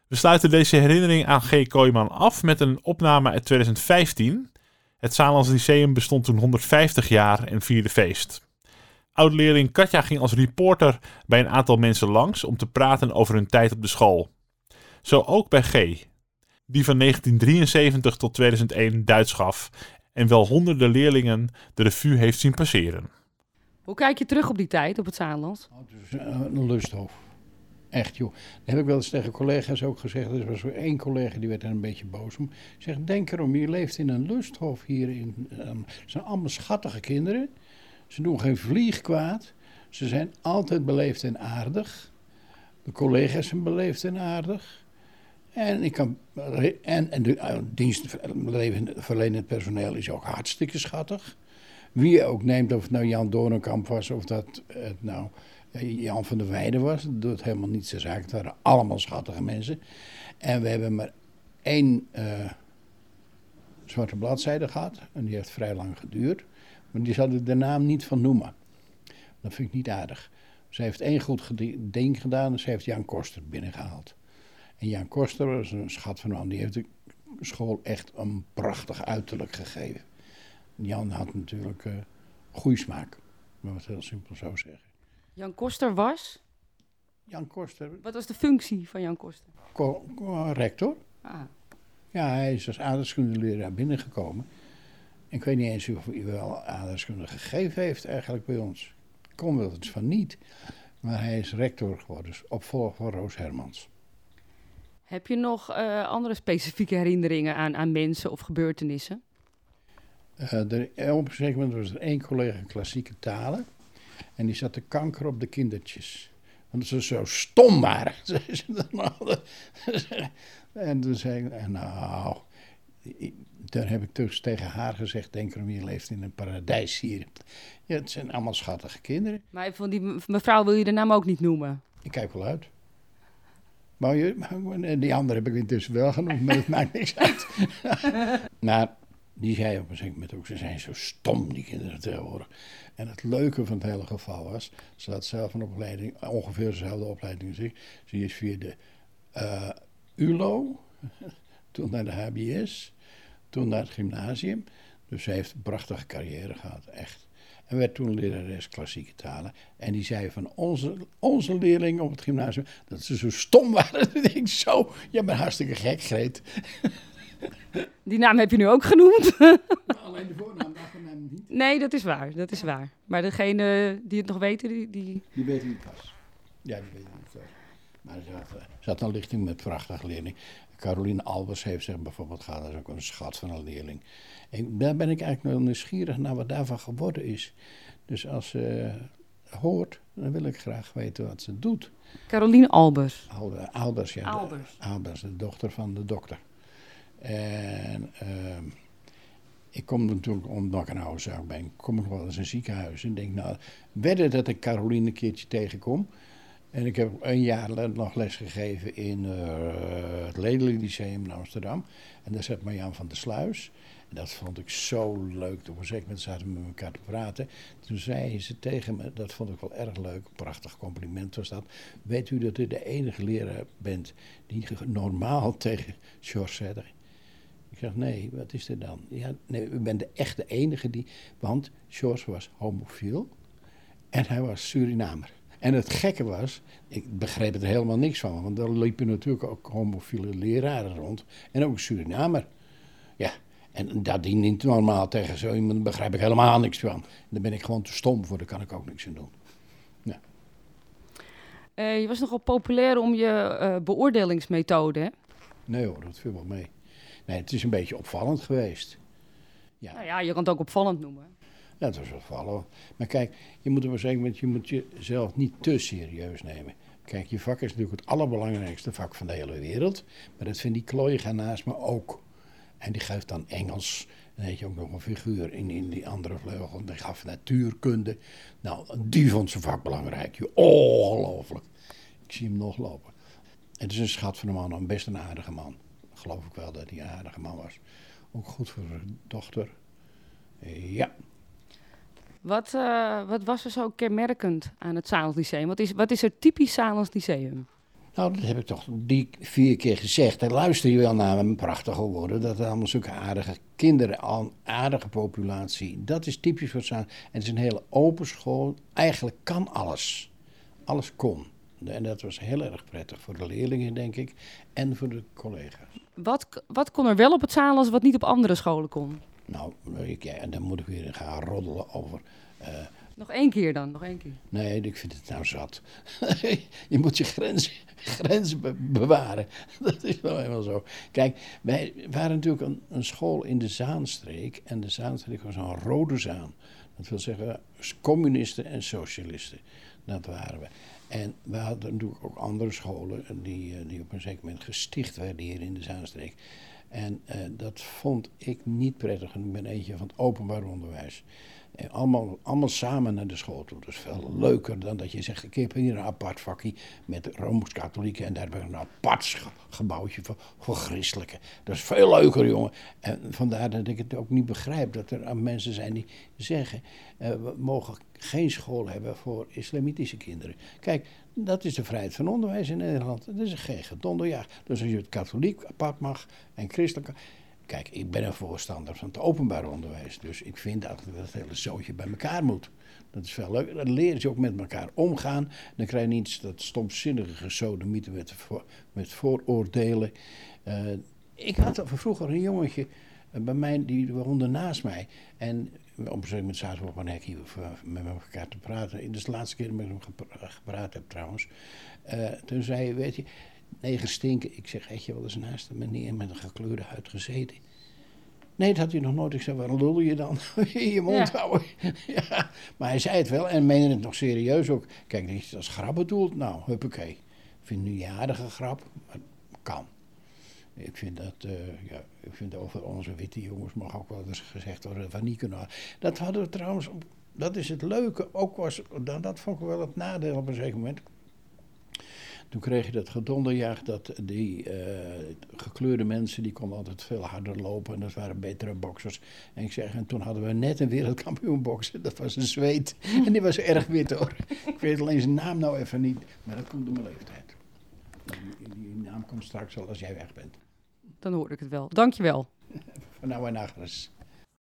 We sluiten deze herinnering aan G. Kooijman af met een opname uit 2015. Het Zaanlands Lyceum bestond toen 150 jaar en vierde feest. Oud-leerling Katja ging als reporter bij een aantal mensen langs om te praten over hun tijd op de school. Zo ook bij G, die van 1973 tot 2001 Duits gaf en wel honderden leerlingen de revue heeft zien passeren. Hoe kijk je terug op die tijd op het Zaanland? Oh, dus, uh, een lusthof. Echt joh. Dat heb ik wel eens tegen collega's ook gezegd. Er was één collega die werd er een beetje boos om. Zeg, denk erom, je leeft in een lusthof hier. In, um, het zijn allemaal schattige kinderen. Ze doen geen vlieg kwaad. Ze zijn altijd beleefd en aardig. De collega's zijn beleefd en aardig. En, ik kan, en, en de uh, dienstverlenend personeel is ook hartstikke schattig. Wie je ook neemt, of het nou Jan Doornkamp was of dat het nou eh, Jan van der Weijden was, dat doet helemaal niet zijn zaak. Het waren allemaal schattige mensen. En we hebben maar één uh, zwarte bladzijde gehad. En die heeft vrij lang geduurd. Maar die zouden de naam niet van noemen. Dat vind ik niet aardig. Ze heeft één goed ding gedaan en ze heeft Jan Koster binnengehaald. En Jan Koster was een schat van man, die heeft de school echt een prachtig uiterlijk gegeven. Jan had natuurlijk uh, goede smaak, maar het heel simpel zo zeggen. Jan Koster was? Jan Koster. Wat was de functie van Jan Koster? Co co rector. Ah. Ja, hij is als aardrijkskundeleraar binnengekomen. En ik weet niet eens of hij wel aardrijkskunde gegeven heeft eigenlijk bij ons. Ik kom wel eens van niet. Maar hij is rector geworden, dus opvolger van Roos Hermans. Heb je nog eh, andere specifieke herinneringen aan, aan mensen of gebeurtenissen? Uh, er, op een gegeven moment was er één collega klassieke talen. En die zat te kanker op de kindertjes. Omdat ze zo stom waren. *laughs* *laughs* en toen zei ik, nou, daar heb ik dus tegen haar gezegd, denk erom, je leeft in een paradijs hier. Ja, het zijn allemaal schattige kinderen. Maar van die mevrouw wil je de naam ook niet noemen? Ik kijk wel uit. Maar je, die andere heb ik intussen wel genoemd, maar het maakt niks uit. *laughs* maar die zei op een gegeven moment ook, ze zijn zo stom, die kinderen tegenwoordig. En het leuke van het hele geval was, ze had zelf een opleiding, ongeveer dezelfde opleiding als ik. Ze is via de uh, ULO, toen naar de HBS, toen naar het gymnasium. Dus ze heeft een prachtige carrière gehad, echt. En werd toen lerares klassieke talen. En die zei van onze, onze leerlingen op het gymnasium dat ze zo stom waren. *laughs* ik denk zo, je bent hartstikke gek, Greet. *laughs* Die naam heb je nu ook genoemd. *laughs* Alleen de voornaam, de achternaam niet. Nee, dat is waar, dat is waar. Maar degene die het nog weten, die... Die, die weten niet pas. Ja, die weten niet pas. Maar ze had, eh, had een lichting met prachtige leerling. Caroline Albers heeft zich bijvoorbeeld gehad, dat is ook een schat van een leerling. En daar ben ik eigenlijk wel nieuwsgierig naar wat daarvan geworden is. Dus als ze hoort, dan wil ik graag weten wat ze doet. Caroline Albers. Albers, ja. Albers. De, Albers, de dochter van de dokter. En uh, ik kom natuurlijk, omdat ik een oude zaak ben, kom ik wel eens in een ziekenhuis en denk, nou, wedden dat ik Caroline een keertje tegenkom. En ik heb een jaar nog les gegeven in uh, het Ledelijk Lyceum in Amsterdam. En daar zat Marjan van der Sluis. En dat vond ik zo leuk. Op een zeker moment zaten we met elkaar te praten. Toen zei ze tegen me, dat vond ik wel erg leuk, prachtig compliment was dat. Weet u dat u de enige leraar bent die normaal *laughs* tegen George zei. Ik zeg, nee, wat is er dan? Ja, nee, u bent de echte enige die... Want George was homofiel en hij was Surinamer. En het gekke was, ik begreep er helemaal niks van, want er liepen natuurlijk ook homofiele leraren rond. En ook Surinamer. Ja, en dat die niet normaal tegen zo iemand begrijp ik helemaal niks van. Daar ben ik gewoon te stom voor, daar kan ik ook niks aan doen. Ja. Uh, je was nogal populair om je uh, beoordelingsmethode, hè? Nee hoor, dat viel wel mee. Nee, het is een beetje opvallend geweest. Ja. Nou ja, je kan het ook opvallend noemen. Ja, dat is opvallend. Maar kijk, je moet er wel zeggen, je moet jezelf niet te serieus nemen. Kijk, je vak is natuurlijk het allerbelangrijkste vak van de hele wereld. Maar dat vindt die klooiga naast me ook. En die geeft dan Engels. Dan heet je ook nog een figuur in, in die andere vleugel. Die gaf natuurkunde. Nou, die vond zijn vak belangrijk. Ongelooflijk. Ik zie hem nog lopen. Het is een schat van een man, een best een aardige man. Geloof ik wel dat hij een aardige man was. Ook goed voor zijn dochter. Ja. Wat, uh, wat was er zo kenmerkend aan het Salens Lyceum? Wat is, wat is er typisch Salens Lyceum? Nou, dat heb ik toch die vier keer gezegd. En luister je wel naar mijn prachtige woorden. Dat er allemaal zulke aardige kinderen, een aardige populatie. Dat is typisch voor het En het is een hele open school. Eigenlijk kan alles. Alles kon. En dat was heel erg prettig voor de leerlingen, denk ik. En voor de collega's. Wat, wat kon er wel op het Salens wat niet op andere scholen kon? Nou, ik, ja, dan moet ik weer gaan roddelen over... Uh, nog één keer dan, nog één keer. Nee, ik vind het nou zat. *laughs* je moet je grenzen, grenzen bewaren. *laughs* Dat is wel helemaal zo. Kijk, wij waren natuurlijk een, een, school in de Zaanstreek. En de Zaanstreek was een rode zaan. Dat wil zeggen, communisten en socialisten. Dat waren we. En we hadden natuurlijk ook andere scholen die, eh, die op een zeker moment gesticht werden hier in de Zaanstreek. En uh, dat vond ik niet prettig. En ik ben eentje van het openbaar onderwijs. En allemaal, allemaal samen naar de school toe. Dat is veel leuker dan dat je zegt: ik heb hier een apart vakje met rooms-katholieken. En daar hebben we een apart gebouwtje voor, voor christelijke. Dat is veel leuker, jongen. En vandaar dat ik het ook niet begrijp dat er mensen zijn die zeggen: uh, we mogen geen school hebben voor islamitische kinderen. Kijk, dat is de vrijheid van onderwijs in Nederland. Dat is geen gedonderjaag. Dus als je het katholiek apart mag en christelijk. Kijk, ik ben een voorstander van het openbaar onderwijs. Dus ik vind dat het hele zootje bij elkaar moet. Dat is veel leuk. Dan leren ze ook met elkaar omgaan. Dan krijg je niet dat stomzinnige gesodemieten met, voor, met vooroordelen. Uh, ik had vroeger een jongetje uh, bij mij, die woonde naast mij. En op een gegeven moment zaten we op een hek hier uh, met elkaar te praten. Is de laatste keer dat ik met hem gepraat heb trouwens. toen zei hij, weet je, Neger stinken. Ik zeg, heb je wel eens naast een meneer met een gekleurde huid gezeten? Nee, dat had hij nog nooit. Ik zei, waarom lul je dan? *laughs* In je mond Ja. houden. *laughs* ja. Maar hij zei het wel en meende het nog serieus ook. Kijk, dat als grap bedoelt. Nou, huppakee. Ik vind het nu een aardige grap, maar kan. Ik vind dat, eh, ja, ik vind over onze witte jongens mag ook wel eens gezegd worden we niet kunnen. Dat hadden we trouwens, dat is het leuke, ook was, dat, dat vond ik wel het nadeel op een zeker moment. Toen kreeg je dat gedonderjaag dat die eh, gekleurde mensen, die konden altijd veel harder lopen en dat waren betere boxers. En ik zeg, en toen hadden we net een wereldkampioen boksen, dat was een zweet. En die was erg wit hoor. Ik weet alleen zijn naam nou even niet, maar dat komt door mijn leeftijd. Die, die naam komt straks al als jij weg bent. Dan hoor ik het wel. Dankjewel. Van nou en nachteres.